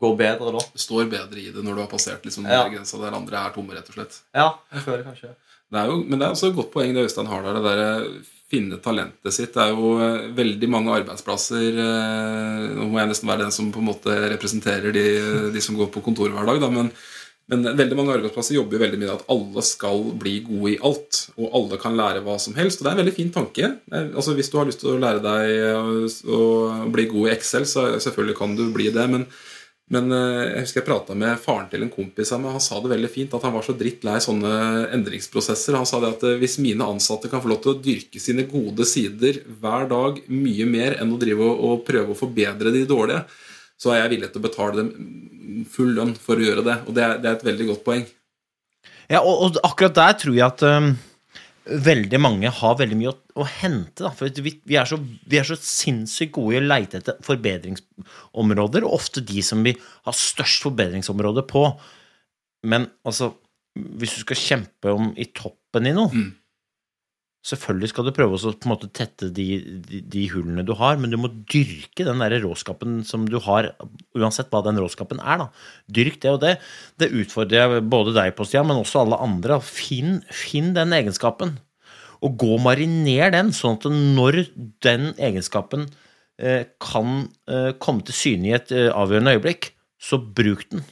går bedre da. Du står bedre i det når du har passert liksom, Ja. grensa der andre er tomme, rett og slett. Ja, jeg føler kanskje Det er jo, men det er også et godt poeng det Øystein har der. Det der eh, finne talentet sitt. Det er jo eh, veldig mange arbeidsplasser eh, Nå må jeg nesten være den som på en måte representerer de, de som går på kontor hver dag, da, men, men veldig mange arbeidsplasser jobber jo veldig mye med at alle skal bli gode i alt. Og alle kan lære hva som helst. Og det er en veldig fin tanke. Altså Hvis du har lyst til å lære deg å bli god i Excel, så selvfølgelig kan du bli det. men men eh, jeg husker jeg prata med faren til en kompis av meg. Han sa det veldig fint, at han var så drittlei sånne endringsprosesser. Han sa det at eh, hvis mine ansatte kan få lov til å dyrke sine gode sider hver dag mye mer enn å drive og, prøve å forbedre de dårlige, så er jeg villig til å betale dem full lønn for å gjøre det. Og det er, det er et veldig godt poeng. Ja, og, og akkurat der tror jeg at øhm, veldig mange har veldig mye å, å hente. Da. For vi, vi, er så, vi er så sinnssykt gode i å leite etter forbedringsområder, og ofte de som vi har størst forbedringsområde på. Men altså, hvis du skal kjempe om i toppen i noe Mm. Selvfølgelig skal du prøve å på en måte tette de, de, de hullene du har, men du må dyrke den der råskapen som du har, uansett hva den råskapen er. da. Dyrk det og det. Det utfordrer jeg både deg på, Stian, men også alle andre. Finn, finn den egenskapen, og gå og mariner den, sånn at når den egenskapen eh, kan eh, komme til syne i et eh, avgjørende øyeblikk, så bruk den.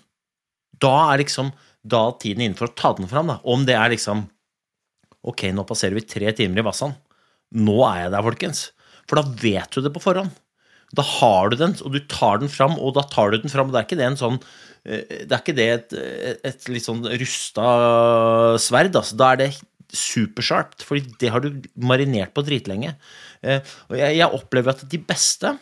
Da er liksom da tiden inne for å ta den fram. da. Om det er liksom Ok, nå passerer vi tre timer i Vassan. Nå er jeg der, folkens. For da vet du det på forhånd. Da har du den, og du tar den fram, og da tar du den fram. og Det er ikke det en sånn eh, Det er ikke det et, et litt sånn rusta sverd. Altså. Da er det supersharpt, for det har du marinert på dritlenge. Eh, Og jeg, opplever at de beste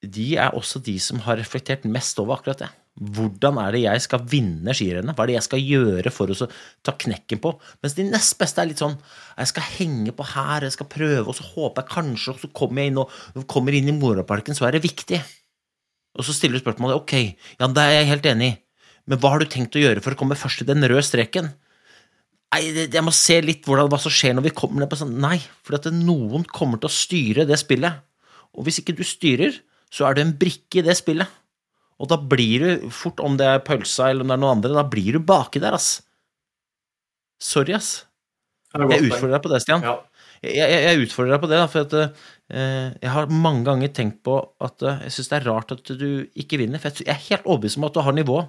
de er også de som har reflektert mest over akkurat det. Hvordan er det jeg skal vinne skirennet? Hva er det jeg skal gjøre for å ta knekken på? Mens de nest beste er litt sånn Jeg skal henge på her, jeg skal prøve, og så håper jeg kanskje, og så kommer jeg inn og kommer inn i moroparken, så er det viktig. Og så stiller du spørsmålet ok, ja, det er jeg helt enig i, men hva har du tenkt å gjøre for å komme først til den røde streken? Nei, jeg må se litt hvordan, hva som skjer når vi kommer ned på sånn Nei, for at noen kommer til å styre det spillet. Og hvis ikke du styrer, så er du en brikke i det spillet. Og da blir du fort, om det er pølsa eller om det er noe andre, da blir du baki der, ass. Sorry, ass. Jeg utfordrer deg på det, Stian. Ja. Jeg, jeg, jeg utfordrer deg på det, da, for at uh, jeg har mange ganger tenkt på at uh, jeg syns det er rart at du ikke vinner. For jeg, jeg er helt overbevist om at du har nivå.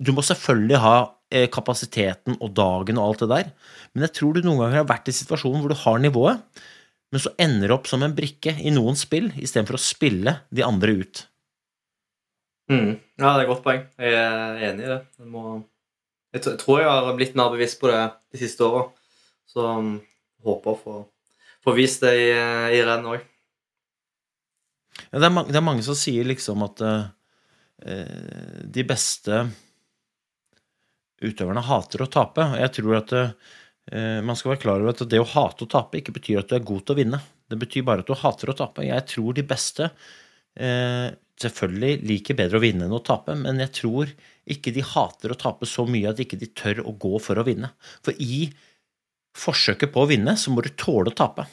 Du må selvfølgelig ha uh, kapasiteten og dagen og alt det der, men jeg tror du noen ganger har vært i situasjonen hvor du har nivået, men så ender du opp som en brikke i noen spill istedenfor å spille de andre ut. Mm. Ja, det er et godt poeng. Jeg er enig i det. Jeg, må... jeg, tror jeg har blitt mer bevisst på det de siste åra. Så um, håper å få, få vist det i, i renn òg. Ja, det, er mange, det er mange som sier liksom at eh, eh, de beste utøverne hater å tape. Jeg tror at uh, man skal være klar over at det å hate å tape ikke betyr at du er god til å vinne. Det betyr bare at du hater å tape. Jeg tror de beste eh, selvfølgelig liker bedre å vinne enn å tape, men jeg tror ikke de hater å tape så mye at ikke de tør å gå for å vinne. For i forsøket på å vinne, så må du tåle å tape.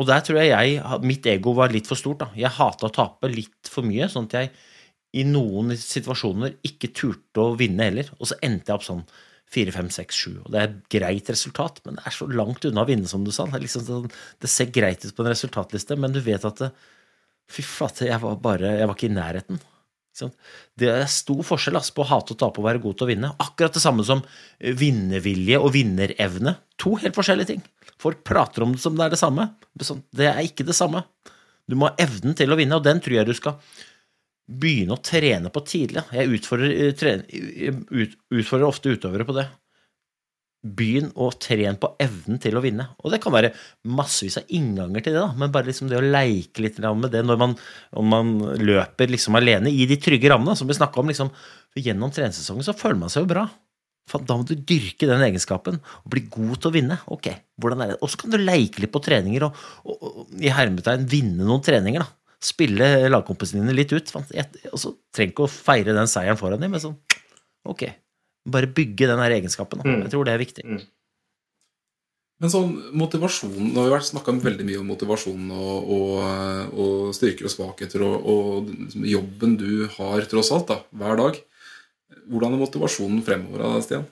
Og der tror jeg, jeg mitt ego var litt for stort. da. Jeg hata å tape litt for mye, sånn at jeg i noen situasjoner ikke turte å vinne heller. Og så endte jeg opp sånn 4, 5, 6, 7. Og det er et greit resultat, men det er så langt unna å vinne, som du sa. Det, liksom sånn, det ser greit ut på en resultatliste, men du vet at det, Fy flate, jeg var bare Jeg var ikke i nærheten. Det er stor forskjell altså, på å hate å tape og være god til å vinne. Akkurat det samme som eh, vinnervilje og vinnerevne. To helt forskjellige ting. Folk prater om det som det er det samme. Sånn, Det er ikke det samme. Du må ha evnen til å vinne, og den tror jeg du skal begynne å trene på tidlig. Jeg utfordrer, eh, ut, utfordrer ofte utøvere på det. Begynn å trene på evnen til å vinne. Og det kan være massevis av innganger til det, da. men bare liksom det å leike litt med det når man, man løper liksom alene i de trygge rammene, som vi snakka om. Liksom, gjennom treningssesongen så føler man seg jo bra. Da må du dyrke den egenskapen og bli god til å vinne. Ok, hvordan er det? Og så kan du leike litt på treninger og, og, og i hermetegn vinne noen treninger. da. Spille lagkompisene dine litt ut. Og så trenger ikke å feire den seieren foran dem, men sånn Ok. Bare bygge den her egenskapen. Da. Mm. Jeg tror det er viktig. Men sånn motivasjon Nå har vi snakka veldig mye om motivasjon og, og, og styrker og svakheter og, og liksom jobben du har, tross alt, da, hver dag. Hvordan er motivasjonen fremover, da, Stian?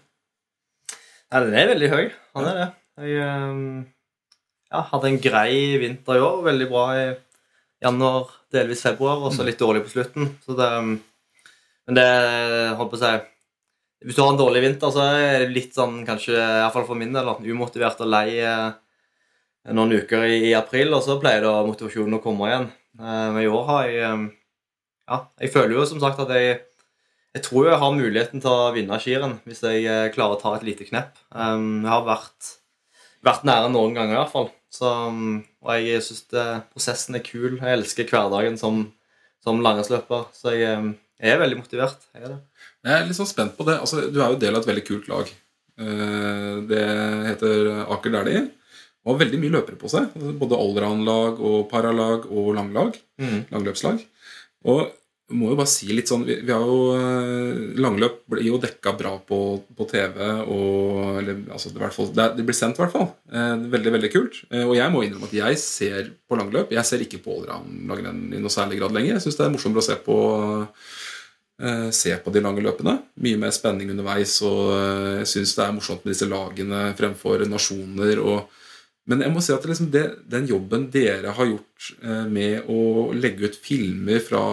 Ja, den er veldig høy. Han er det. Jeg um, ja, hadde en grei vinter i år. Veldig bra i januar, delvis februar, og så litt dårlig på slutten. Så det, um, men det holdt på å si Hvis du har en dårlig vinter, så er det litt sånn, kanskje, i hvert fall for min del, umotivert og lei eh, noen uker i, i april, og så pleier da motivasjonen å komme igjen. Eh, Men i år har jeg um, Ja, jeg føler jo som sagt at jeg jeg tror jeg har muligheten til å vinne skirenn hvis jeg eh, klarer å ta et lite knepp. Jeg har vært, vært nære noen ganger i hvert fall. Så, og jeg syns prosessen er kul. Jeg elsker hverdagen som, som langrennsløper. Så jeg, jeg er veldig motivert. Jeg er det. Jeg er litt sånn spent på det. Altså, du er jo del av et veldig kult lag. Eh, Det heter Aker Dæhlie. Og har veldig mye løpere på seg. Altså, Både allround-lag og paralag og langlag. Mm. Langløpslag. Og må jo bare si litt sånn Vi, vi har jo eh, Langløp blir jo dekka bra på, på TV og eller, altså, det, i hvert fall, det, det blir sendt, i hvert fall. Eh, veldig, veldig kult. Eh, og jeg må innrømme at jeg ser på langløp. Jeg ser ikke på allround-langrenn i noe særlig grad lenger. Jeg syns det er morsommere å se på eh, se på de lange løpene. Mye mer spenning underveis, og eh, jeg syns det er morsomt med disse lagene fremfor nasjoner. Og, men jeg må si at liksom det, den jobben dere har gjort eh, med å legge ut filmer fra,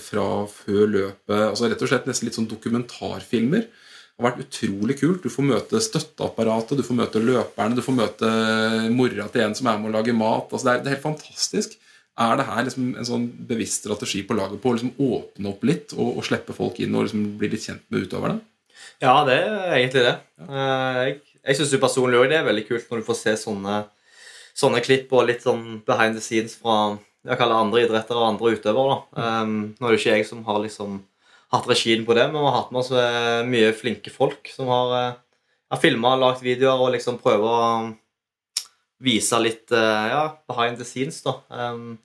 fra før løpet, altså rett og slett nesten litt sånn dokumentarfilmer, har vært utrolig kult. Du får møte støtteapparatet, du får møte løperne, du får møte mora til en som er med å lage mat. Altså det, er, det er helt fantastisk. Er det her liksom en sånn bevisst strategi på laget på å liksom åpne opp litt og, og slippe folk inn og liksom bli litt kjent med utøverne? Ja, det er egentlig det. Ja. Jeg, jeg syns personlig òg det er veldig kult når du får se sånne, sånne klipp og litt sånn behind the scenes fra jeg kaller andre idretter og andre utøvere. Mm. Um, nå er det ikke jeg som har liksom hatt regien på det, men vi har hatt med oss eh, mye flinke folk som har, eh, har filma og lagd videoer og liksom prøver å vise litt eh, ja, behind the scenes, da. Um,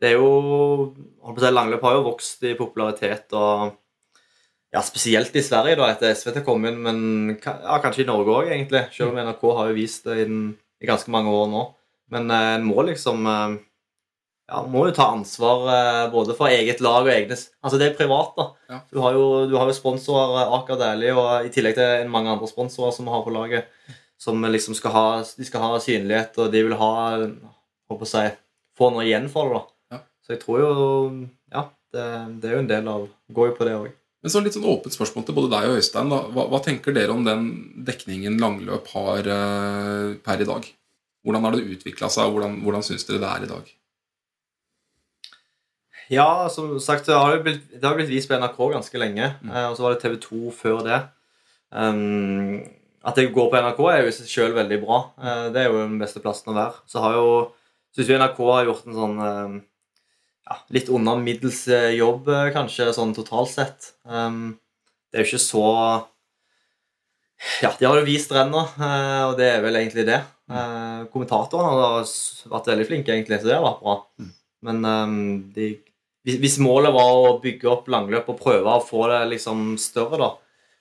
det er jo holdt på å si, Langløp har jo vokst i popularitet og ja, spesielt i Sverige da, etter SVT kom inn, men ja, kanskje i Norge òg, egentlig. Selv om NRK har jo vist det i, den- i ganske mange år nå. Men eh, en må liksom eh, ja, må jo ta ansvar eh, både for eget lag og egne Altså, det er privat, da. Ja. Du, har jo, du har jo sponsorer, Aker Dæhlie, og i tillegg til mange andre sponsorer som vi har på laget, som liksom skal ha, de skal ha synlighet, og de vil ha Håper å si få noe igjen for det, da. Så jeg tror jo Ja, det, det er jo en del av Går jo på det òg. Men så litt sånn åpent spørsmål til både deg og Øystein. Hva, hva tenker dere om den dekningen langløp har eh, per i dag? Hvordan har det utvikla seg, og hvordan, hvordan syns dere det er i dag? Ja, som sagt, det har jo blitt, det har blitt vist på NRK ganske lenge. eh, Og så var det TV 2 før det. Um, at jeg går på NRK, er jo i seg sjøl veldig bra. Uh, det er jo den beste plassen å være. Så har jo Syns jo NRK har gjort en sånn eh, ja, litt under middels eh, jobb, eh, kanskje, sånn totalt sett. Um, det er jo ikke så Ja, de har jo vist rennet, eh, og det er vel egentlig det. Eh, kommentatorene har vært veldig flinke, egentlig, så det har vært bra. Men ehm, de, hvis, målet var å bygge opp langløp og prøve å få det liksom større, da,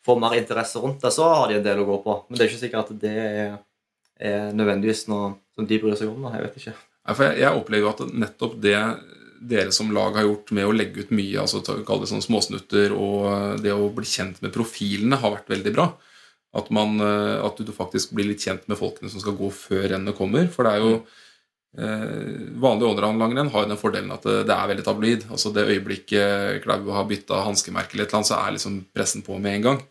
få mer interesse rundt det, så har de en del å gå på. Men det er ikke sikkert at det er, er nødvendigvis noe som de bryr seg om. Da. Jeg vet ikke. Jeg opplever at nettopp det dere som lag har gjort med å legge ut mye, altså ta- kall det sånn småsnutter, og det å bli kjent med profilene, har vært veldig bra. At, man, eh, at du faktisk blir litt kjent med folkene som skal gå før rennet kommer. For det er jo eh, Vanlig allround-langrenn har jo den fordelen at det, det er veldig tabloid. Altså Det øyeblikket Klæbu har bytta hanskemerke eller et eller annet, så er liksom pressen på med en gang.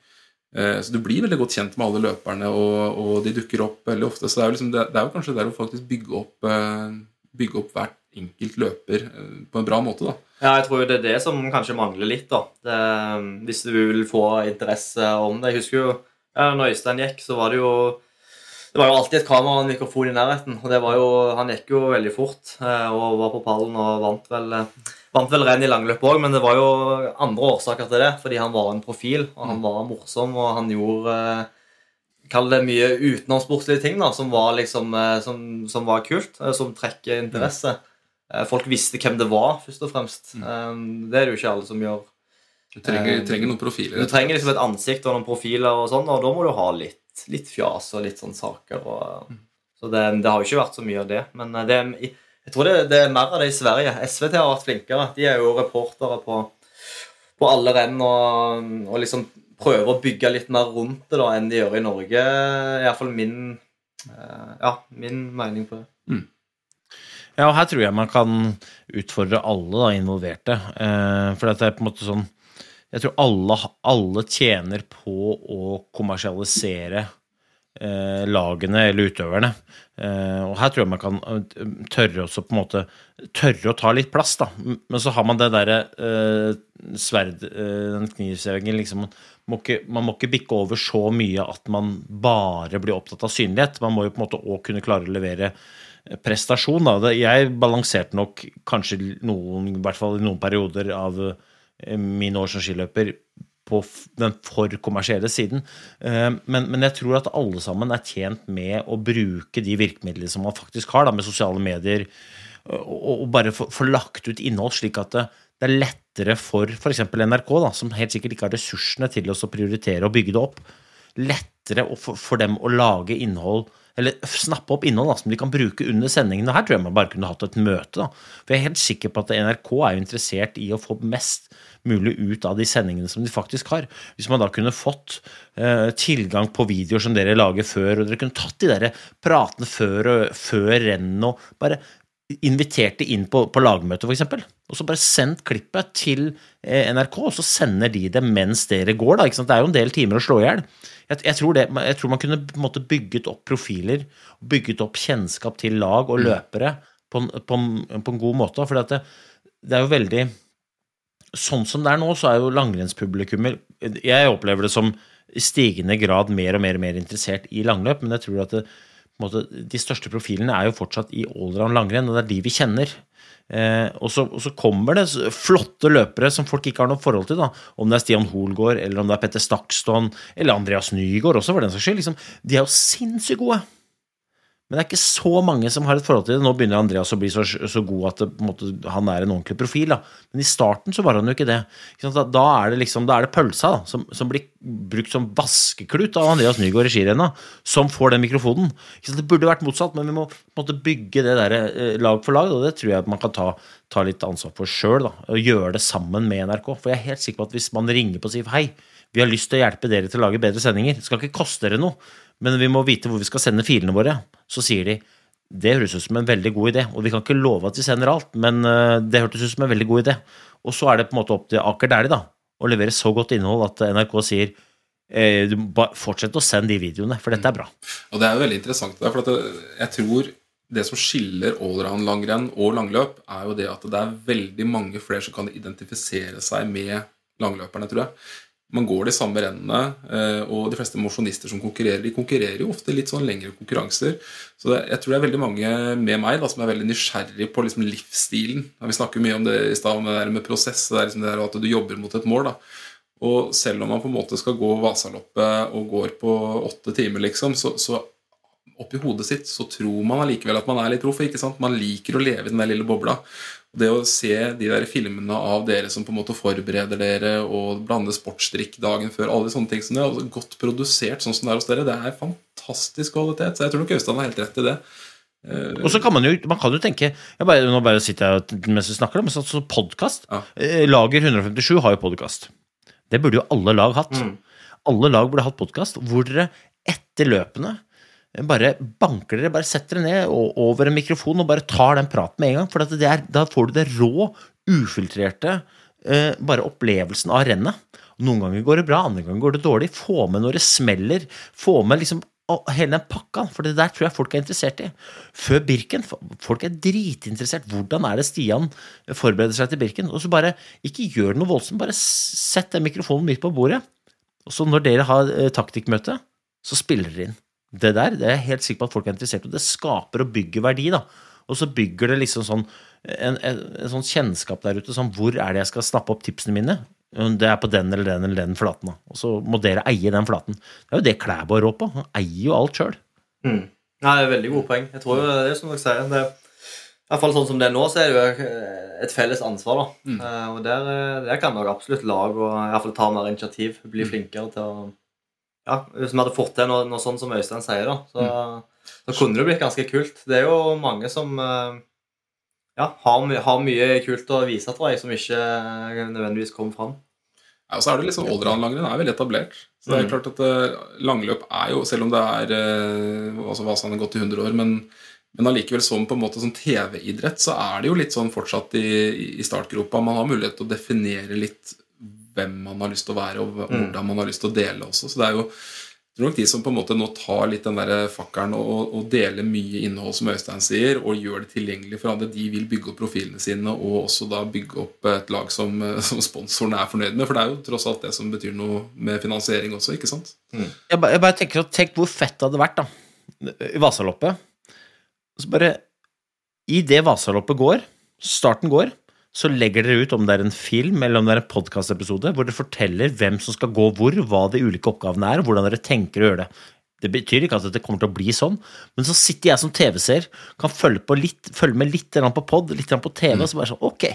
Eh, Så du blir veldig godt kjent med alle løperne, og, og de dukker opp veldig ofte. Så det er jo, liksom, det, det er jo kanskje der å faktisk bygge opp, eh, bygge opp hvert enkelt løper eh, på en bra måte. da. Ja, jeg tror det er det som kanskje mangler litt, da. Det, hvis du vil få interesse om det. Jeg husker jo ja, når Øystein gikk, så var det jo det var jo alltid et kamera og en mikrofon i nærheten. og det var jo, Han gikk jo veldig fort eh, og var på pallen og vant vel, eh, vant vel renn i langløp òg, men det var jo andre årsaker til det. Fordi han var en profil, og han var morsom, og han gjorde eh, Kall det mye utenomsportslige ting da, som var, liksom, eh, som, som var kult, eh, som trekker interesse. Eh, Folk visste hvem det var, først og fremst. Eh, Det er det jo ikke alle som gjør. Du trenger, Eh, trenger noen profiler. Du trenger liksom et ansikt og noen profiler, og sånn, og da må du ha litt, litt fjas og litt sånn saker. Og, så det, det har jo ikke vært så mye av det. Men eh, det, jeg tror det, det er mer av det i Sverige. SVT har vært flinkere. De er jo reportere på, på alle renn og, og liksom prøver å bygge litt mer rundt det da enn de gjør i Norge. Iallfall min, eh, ja, min mening på det. Ja, og her tror jeg man kan utfordre alle da, involverte. Eh, for det er på en måte sånn Jeg tror alle, alle tjener på å kommersialisere eh, lagene eller utøverne. Eh, og her tror jeg man kan tørre også på en måte Tørre å ta litt plass, da. Men så har man det derre eh, sverd... Den knivsevingen, liksom må, ikke, man må ikke bikke over så mye at man bare blir opptatt av synlighet. Man må jo på en måte òg kunne klare å levere prestasjon. Da. Jeg balanserte nok kanskje noen, i hvert fall i noen perioder av eh, mine år som skiløper, på den for kommersielle siden. Eh, Men, men jeg tror at alle sammen er tjent med å bruke de virkemidlene som man faktisk har, da, med sosiale medier, og, og bare få lagt ut innhold slik at det, det er lettere for f.eks. NRK, da, som helt sikkert ikke har ressursene til å prioritere og bygge det opp, lettere for, for dem å lage innhold eller snappe opp innhold da, som de kan bruke under sendingene. Her tror jeg man bare kunne hatt et møte. Da. For jeg er helt sikker på at NRK er interessert i å få mest mulig ut av de sendingene som de faktisk har. Hvis man da kunne fått eh, tilgang på videoer som dere lager før, og dere kunne tatt de der pratene før, før rennet og bare invitert de inn på, på lagmøte, f.eks. Og så bare sendt klippet til eh, NRK, og så sender de det mens dere går. Da? Det er jo en del timer å slå i hjel. Jeg, jeg, tror det- jeg tror man kunne måte bygget opp profiler, bygget opp kjennskap til lag og løpere på en, på på en god måte. For det, det er jo veldig Sånn som det er nå, så er jo langrennspublikummet Jeg opplever det som i stigende grad mer og mer og mer interessert i langløp, men jeg tror at det, måte, De største profilene er jo fortsatt i allround langrenn, og det er de vi kjenner. Eh, og, så, og, så, kommer det flotte løpere som folk ikke har noe forhold til. da, Om det er Stian Hoelgaard, eller om det er Petter Stakston, eller Andreas Nygaard også, for den saks skyld. Liksom, de er jo sinnssykt gode. Men det er ikke så mange som har et forhold til det. Nå begynner Andreas å bli så, så god at det, måte, han er en ordentlig profil. Da. Men i starten så var han jo ikke det. Da, er det liksom, da er det pølsa da, som, som, blir brukt som vaskeklut av Andreas Nygaard i skirennet, som får den mikrofonen. Det burde vært motsatt, men vi må måte, bygge det der eh, lag for lag, og det tror jeg man kan ta, ta litt ansvar for sjøl. Og gjøre det sammen med NRK. For jeg er helt sikker på at hvis man ringer på og sier hei, vi har lyst til å hjelpe dere til å lage bedre sendinger, det skal ikke koste dere noe men vi må vite hvor vi skal sende filene våre. Så sier de det høres ut som en veldig god idé, og vi kan ikke love at vi sender alt, men eh, det hørtes ut som en veldig god idé. Og så er det på en måte opp til Aker Dæhlie da, å levere så godt innhold at NRK sier eh, fortsett å sende de videoene, for dette er bra. Og det er jo veldig interessant, for jeg tror det som skiller allround-langrenn og langløp, er jo det at det er veldig mange flere som kan identifisere seg med langløperne, tror jeg man går de samme rennene, eh, og de fleste mosjonister som konkurrerer, de konkurrerer jo ofte litt sånn lengre konkurranser. Så det, jeg tror det er veldig mange med meg da, som er veldig nysgjerrig på liksom livsstilen. Vi snakker mye om det i stad, med, med prosess, det er liksom det at du jobber mot et mål. da. Og selv om man på en måte skal gå Vasaloppet og går på åtte timer, liksom, så, så oppi hodet sitt så tror man allikevel at man er litt proff. Man liker å leve i den der lille bobla det å se de der filmene av dere som på en måte forbereder dere og blander sportsdrikk dagen før, alle sånne ting som det er godt produsert sånn som det er hos dere, det er fantastisk kvalitet. Så jeg tror nok Øystein har helt rett i det. Eh, og så kan man jo, man kan jo tenke bare, Nå bare sitter jeg mens vi snakker, men sånn så podkast ja. Eh, Lager 157 har jo podkast. Det burde jo alle lag hatt. Mm. Alle lag burde hatt podkast hvor dere etter løpene bare banker dere, bare setter dere ned over en mikrofon og bare tar den praten med en gang. For er, da får du det rå, ufiltrerte eh, bare opplevelsen av rennet. Noen ganger går det bra, andre ganger går det dårlig. Få med når det smeller. Få med liksom hele den pakka, for det der tror jeg folk er interessert i. Før Birken, folk er dritinteressert. Hvordan er det Stian forbereder seg til Birken? Og så bare, ikke gjør noe voldsomt, bare sett den mikrofonen midt på bordet. Og så når dere har eh, taktikkmøte, så spiller dere inn det der det er jeg helt sikker på at folk er interessert i. Det skaper og bygger verdi. da. Og så bygger det liksom sånn en, en, en, sånn kjennskap der ute. sånn Hvor er det jeg skal snappe opp tipsene mine? Det er på den eller den eller den flaten. da. Og så må dere eie den flaten. Det er jo det Klæbo rår på. Han eier jo alt sjøl. Mm. Ja, det er veldig gode poeng. Jeg tror jo det er som dere sier. det i hvert fall sånn som det er nå, så er det jo et felles ansvar. da. Mm. Uh, og der, der kan nok absolutt lag og i hvert fall ta mer initiativ. Bli mm. flinkere til å ja, Hvis vi hadde fått til noe, noe sånt som Øystein sier, da, så, mm. så, kunne det blitt ganske kult. Det er jo mange som eh, ja, har, har, mye kult å vise, tror jeg, som ikke nødvendigvis kom fram. Ja, og så er det liksom Allround-langrenn er veldig etablert. Så det er mm. klart at uh, Langløp er jo, selv om det er altså Vasan har gått i 100 år, men, men allikevel som på en måte som TV-idrett, så er det jo litt sånn fortsatt i, i startgropa. Man har mulighet til å definere litt hvem man har lyst til å være, og mm. hvordan man har lyst til å dele også. Så det er jo jeg tror nok de som på en måte nå tar litt den der fakkelen og, og, deler mye innhold, som Øystein sier, og gjør det tilgjengelig for andre, de vil bygge opp profilene sine og også da bygge opp et lag som, som sponsorene er fornøyd med. For det er jo tross alt det som betyr noe med finansiering også, ikke sant? Mm. Jeg, bare, jeg, bare, tenker Tenk hvor fett det hadde vært da i Vasaloppet. Så bare I det Vasaloppet går, starten går, så legger dere ut om det er en film eller om det er en podkastepisode hvor dere forteller hvem som skal gå hvor, hva de ulike oppgavene er, og hvordan dere tenker å gjøre det. Det betyr ikke at det kommer til å bli sånn, men så sitter jeg som TV-seer, kan følge, litt, følge, med litt på pod, litt på TV, og så bare sånn Ok,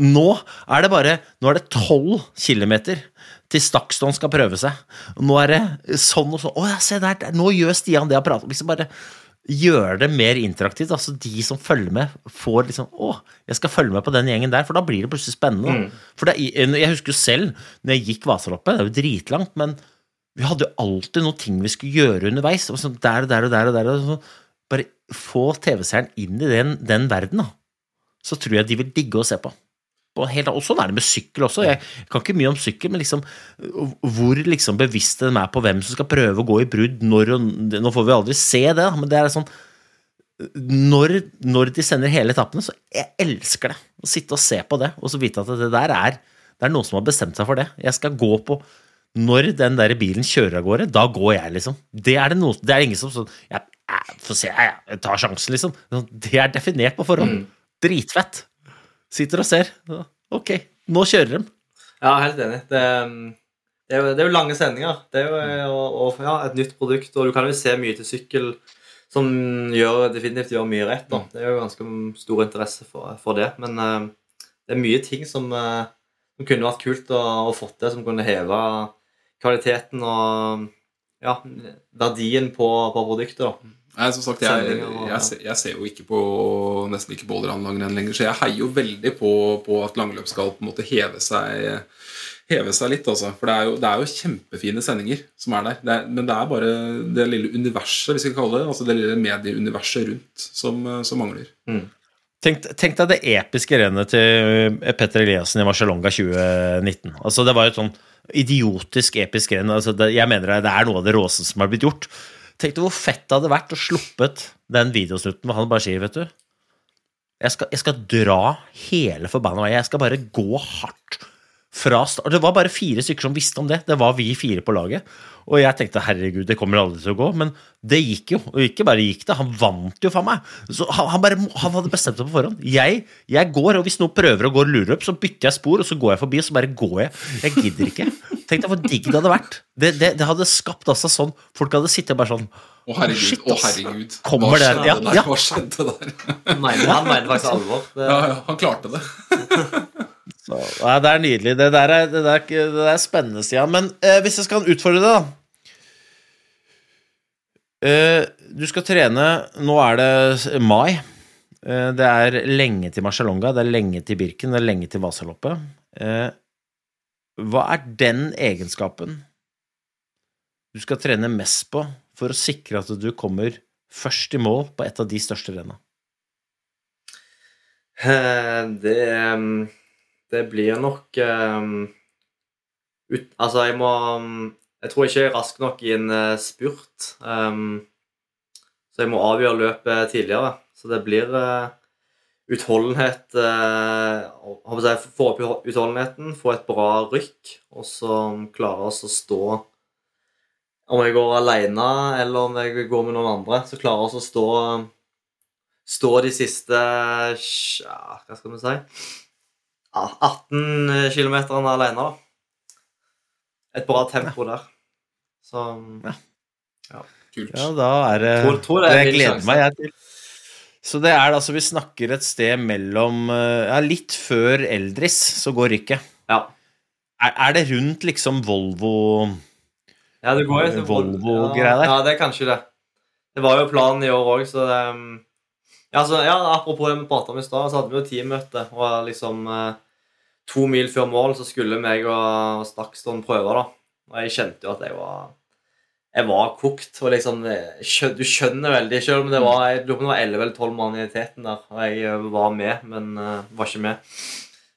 nå er det bare Nå er det tolv kilometer til Stakstone skal prøve seg. Nå er det sånn og sånn. Å ja, se der, nå gjør Stian det han prater om. Liksom bare gjøre det mer interaktivt. altså De som følger med, får liksom Å, jeg skal følge med på den gjengen der, for da blir det plutselig spennende. Mm. For det, Jeg husker jo selv når jeg gikk Vasaloppet, det er jo dritlangt, men vi hadde jo alltid noen ting vi skulle gjøre underveis. og sånn Der og der og der. og der, og så Bare få TV-seeren inn i den, den verden, da. Så tror jeg de vil digge å se på helt, og sånn er det med sykkel også. Jeg kan ikke mye om sykkel, men liksom, hvor liksom bevisste de er på hvem som skal prøve å gå i brudd når og Nå får vi aldri se det, men det er sånn når, når de sender hele etappene, så jeg elsker det. Å sitte og se på det, og så vite at det der er det er noen som har bestemt seg for det. Jeg skal gå på Når den der bilen kjører av gårde, da går jeg, liksom. Det er det, noe, det er ingen som sånn Jeg jeg, se, jeg, jeg tar sjansen, liksom. Det er definert på forhånd. Dritfett. Sitter og ser. Ok, nå kjører de. Ja, helt enig. Det, det, er, jo, det er jo lange sendinger. Det er jo eh, og, og, ja, et nytt produkt, og du kan jo se mye til sykkel som gjør, definitivt gjør mye rett. Da. Det er jo ganske stor interesse for, for det. Men uh, det er mye ting som, uh, som kunne vært kult å, å få til, som kunne heve kvaliteten og ja, verdien på, på produktet. da. Nei, som sagt, jeg, jeg, jeg ser jo ikke på nesten ikke på allround-langrenn lenger, så jeg heier jo veldig på, på at langløp skal på en måte heve seg Heve seg litt, altså. For det er, jo, det er jo kjempefine sendinger som er der. Det er, men det er bare det lille universet, vi skal kalle det, altså det lille medieuniverset rundt, som, som mangler. Tenk, tenk deg det episke rennet til Petter Eliassen i Marcialonga 2019. Altså, det var et sånn idiotisk episk renn. Altså, det, jeg mener det er noe av det råeste som har blitt gjort. Tenk deg hvor fett det hadde vært å sluppet den videosnutten hvor han bare sier, vet du Jeg skal, jeg skal dra hele forbanna veien. Jeg skal bare gå hardt fra start. Det var bare fire stykker som visste om det. Det var vi fire på laget. Og jeg tenkte herregud, det kommer aldri til å gå. Men det gikk jo. Og ikke bare gikk det, han vant jo for meg. Så han, han, bare, han hadde bestemt seg på forhånd. Jeg, jeg går, og hvis noen prøver å gå og lurer opp, så bytter jeg spor, og så går jeg forbi, og så bare går jeg. Jeg gidder ikke. Tenk deg hvor digg det hadde vært. Det, det, det hadde skapt altså sånn Folk hadde sittet bare sånn Å, herregud. Shit, å, herregud. Kommer Hva det- skjedde ja, der? ja. Hva skjedde der? Nei, han mente faktisk alvor. Det, Ja, ja, han klarte det. Så, nei, det er nydelig. Det der er, det der, det der er spennende, Stian. Men eh, hvis jeg skal utfordre deg, da Uh, Du skal trene Nå er det mai. Uh, det er lenge til Marcialonga, det er lenge til Birken, det er lenge til Vasaloppet. Eh, hva er den egenskapen du skal trene mest på for å sikre at du kommer først i mål på et av de største renna? Eh, det, um, det blir nok um, ut, Altså, jeg må um, Jeg tror ikke jeg er rask nok i en eh, spurt. Um, så jeg må avgjøre løpet tidligere. Så det blir eh, utholdenhet uh, Få opp utholdenheten, få et bra rykk, og så klare oss å stå Om jeg går alene eller om jeg går med noen andre, så klarer oss å stå stå de siste ja, Hva skal vi si ja, 18 km alene, da. Et bra tempo der. Så Kult. Ja, da er det Jeg gleder meg, jeg. til. Så det er altså Vi snakker et sted mellom eh, Ja, litt før Eldris, så går rykket. ja. Er, er det rundt liksom Volvo ja det går jo til Volvo-greier der. Ja, det er kanskje det. Det var jo planen i år òg, så det um, ja, så, ja, Apropos det vi pratet om i stad, så hadde vi jo teammøte. Og liksom eh, to mil før mål så skulle meg og Stakston prøve, da. Og jeg kjente jo at jeg var jeg var kokt. og liksom, eh, Du skjønner veldig, selv om det var jeg lurer på det var 11 eller 12 mann i teten der, og jeg eh, var med, men uh, var ikke med.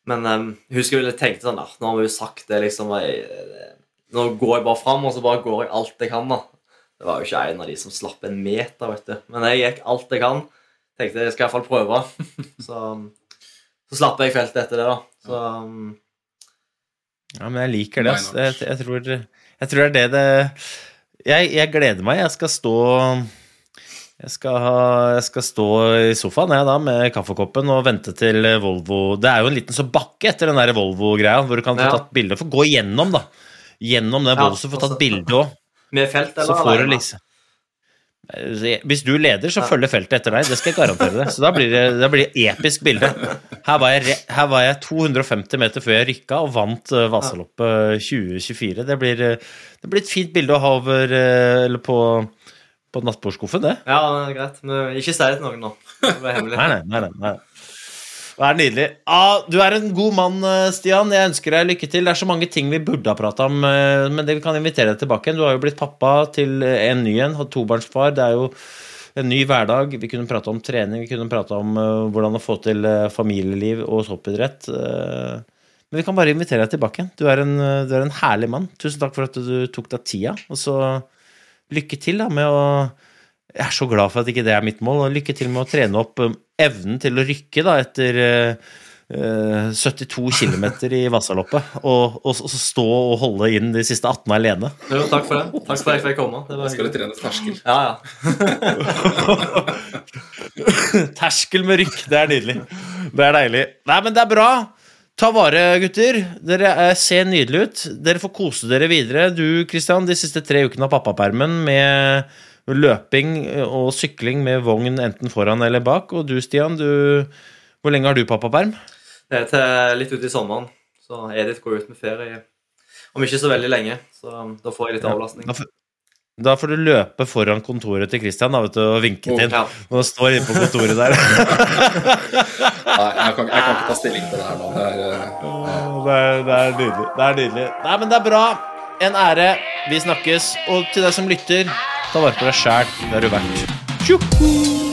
Men jeg husker jeg tenkte sånn ah, Nå har vi jo sagt det, liksom jeg, Nå går jeg bare fram, og så bare går jeg alt jeg kan, da. Det var jo ikke en av de som slapp en meter, vet du. Men jeg gikk alt jeg kan. Tenkte jeg skal iallfall prøve. Så, så slapp jeg feltet etter det, da. Så um, Ja, men jeg liker det. Jeg, jeg, tror, jeg tror det er det det jeg, jeg gleder meg. Jeg skal stå jeg skal, ha- jeg skal stå i sofaen jeg da, med kaffekoppen og vente til Volvo Det er jo en liten så bakke etter den der Volvo-greia, hvor du kan få tatt bilde. Få gå gjennom, da. Gjennom den Ja, Volvo, så få tatt også- bilde òg. med felt Så eller får du liksom Hvis du leder, så følger feltet etter deg. Det skal jeg garantere deg. Så da blir det, da blir det episk bilde. Her var, jeg, her var jeg 250 meter før jeg rykka og vant uh, Vasaloppet 2024. Det blir, uh, det blir et fint bilde å ha over eller på, på nattbordskuffen, det. Ja, det er greit. Men ikke si det til noen nå. Det blir hemmelig. Nei, nei, nei, nei. Det er nydelig. Ah, du er en god mann, eh, Stian. Jeg ønsker deg lykke til. Det er så mange ting vi burde ha prata om, eh, men det vi kan invitere deg tilbake. Du har jo blitt pappa til eh, en ny en, tobarnsfar. Det er jo en ny hverdag. Vi kunne prata om trening, vi kunne prata om hvordan å få til familieliv og toppidrett. men vi kan bare invitere deg tilbake. Du er, en, du er en herlig mann. Tusen takk for at du tok deg tida. Og så lykke til da med å jeg er så glad for at ikke det er mitt mål. Og lykke til med å trene opp um, evnen til å rykke da, etter uh, eh, 72 km i Vasaloppet. Og, og, og så stå og holde inn de siste 18 alene. Jo, takk for det. Takk for at jeg fikk komme. Det var skal du trene terskel. Ja, ja. Terskel med rykk. Det er nydelig. Det er deilig. Nei, men det er bra. Ta vare, gutter. Dere ser nydelige ut. Dere får kose dere videre. Du, Kristian, de siste tre ukene av pappapermen med løping og sykling med vogn enten foran eller bak. Og du, Stian, du Hvor lenge har du pappaperm? Det er til litt ute i sommeren. Så Edith går ut med ferie om ikke så veldig lenge. Så da får jeg litt avlastning. Får- da får du løpe foran kontoret til Kristian da, vet du, og vinke til. Ja. Og står inne på kontoret der. Nei, jeg kan, jeg kan ikke ta stilling til det her nå. Det er, eh, Det er, det er nydelig. Det er nydelig. Nei, men det er bra. En ære. Vi snakkes. Og til deg som lytter, ta vare på deg sjæl. Det har du vært. Tjoho!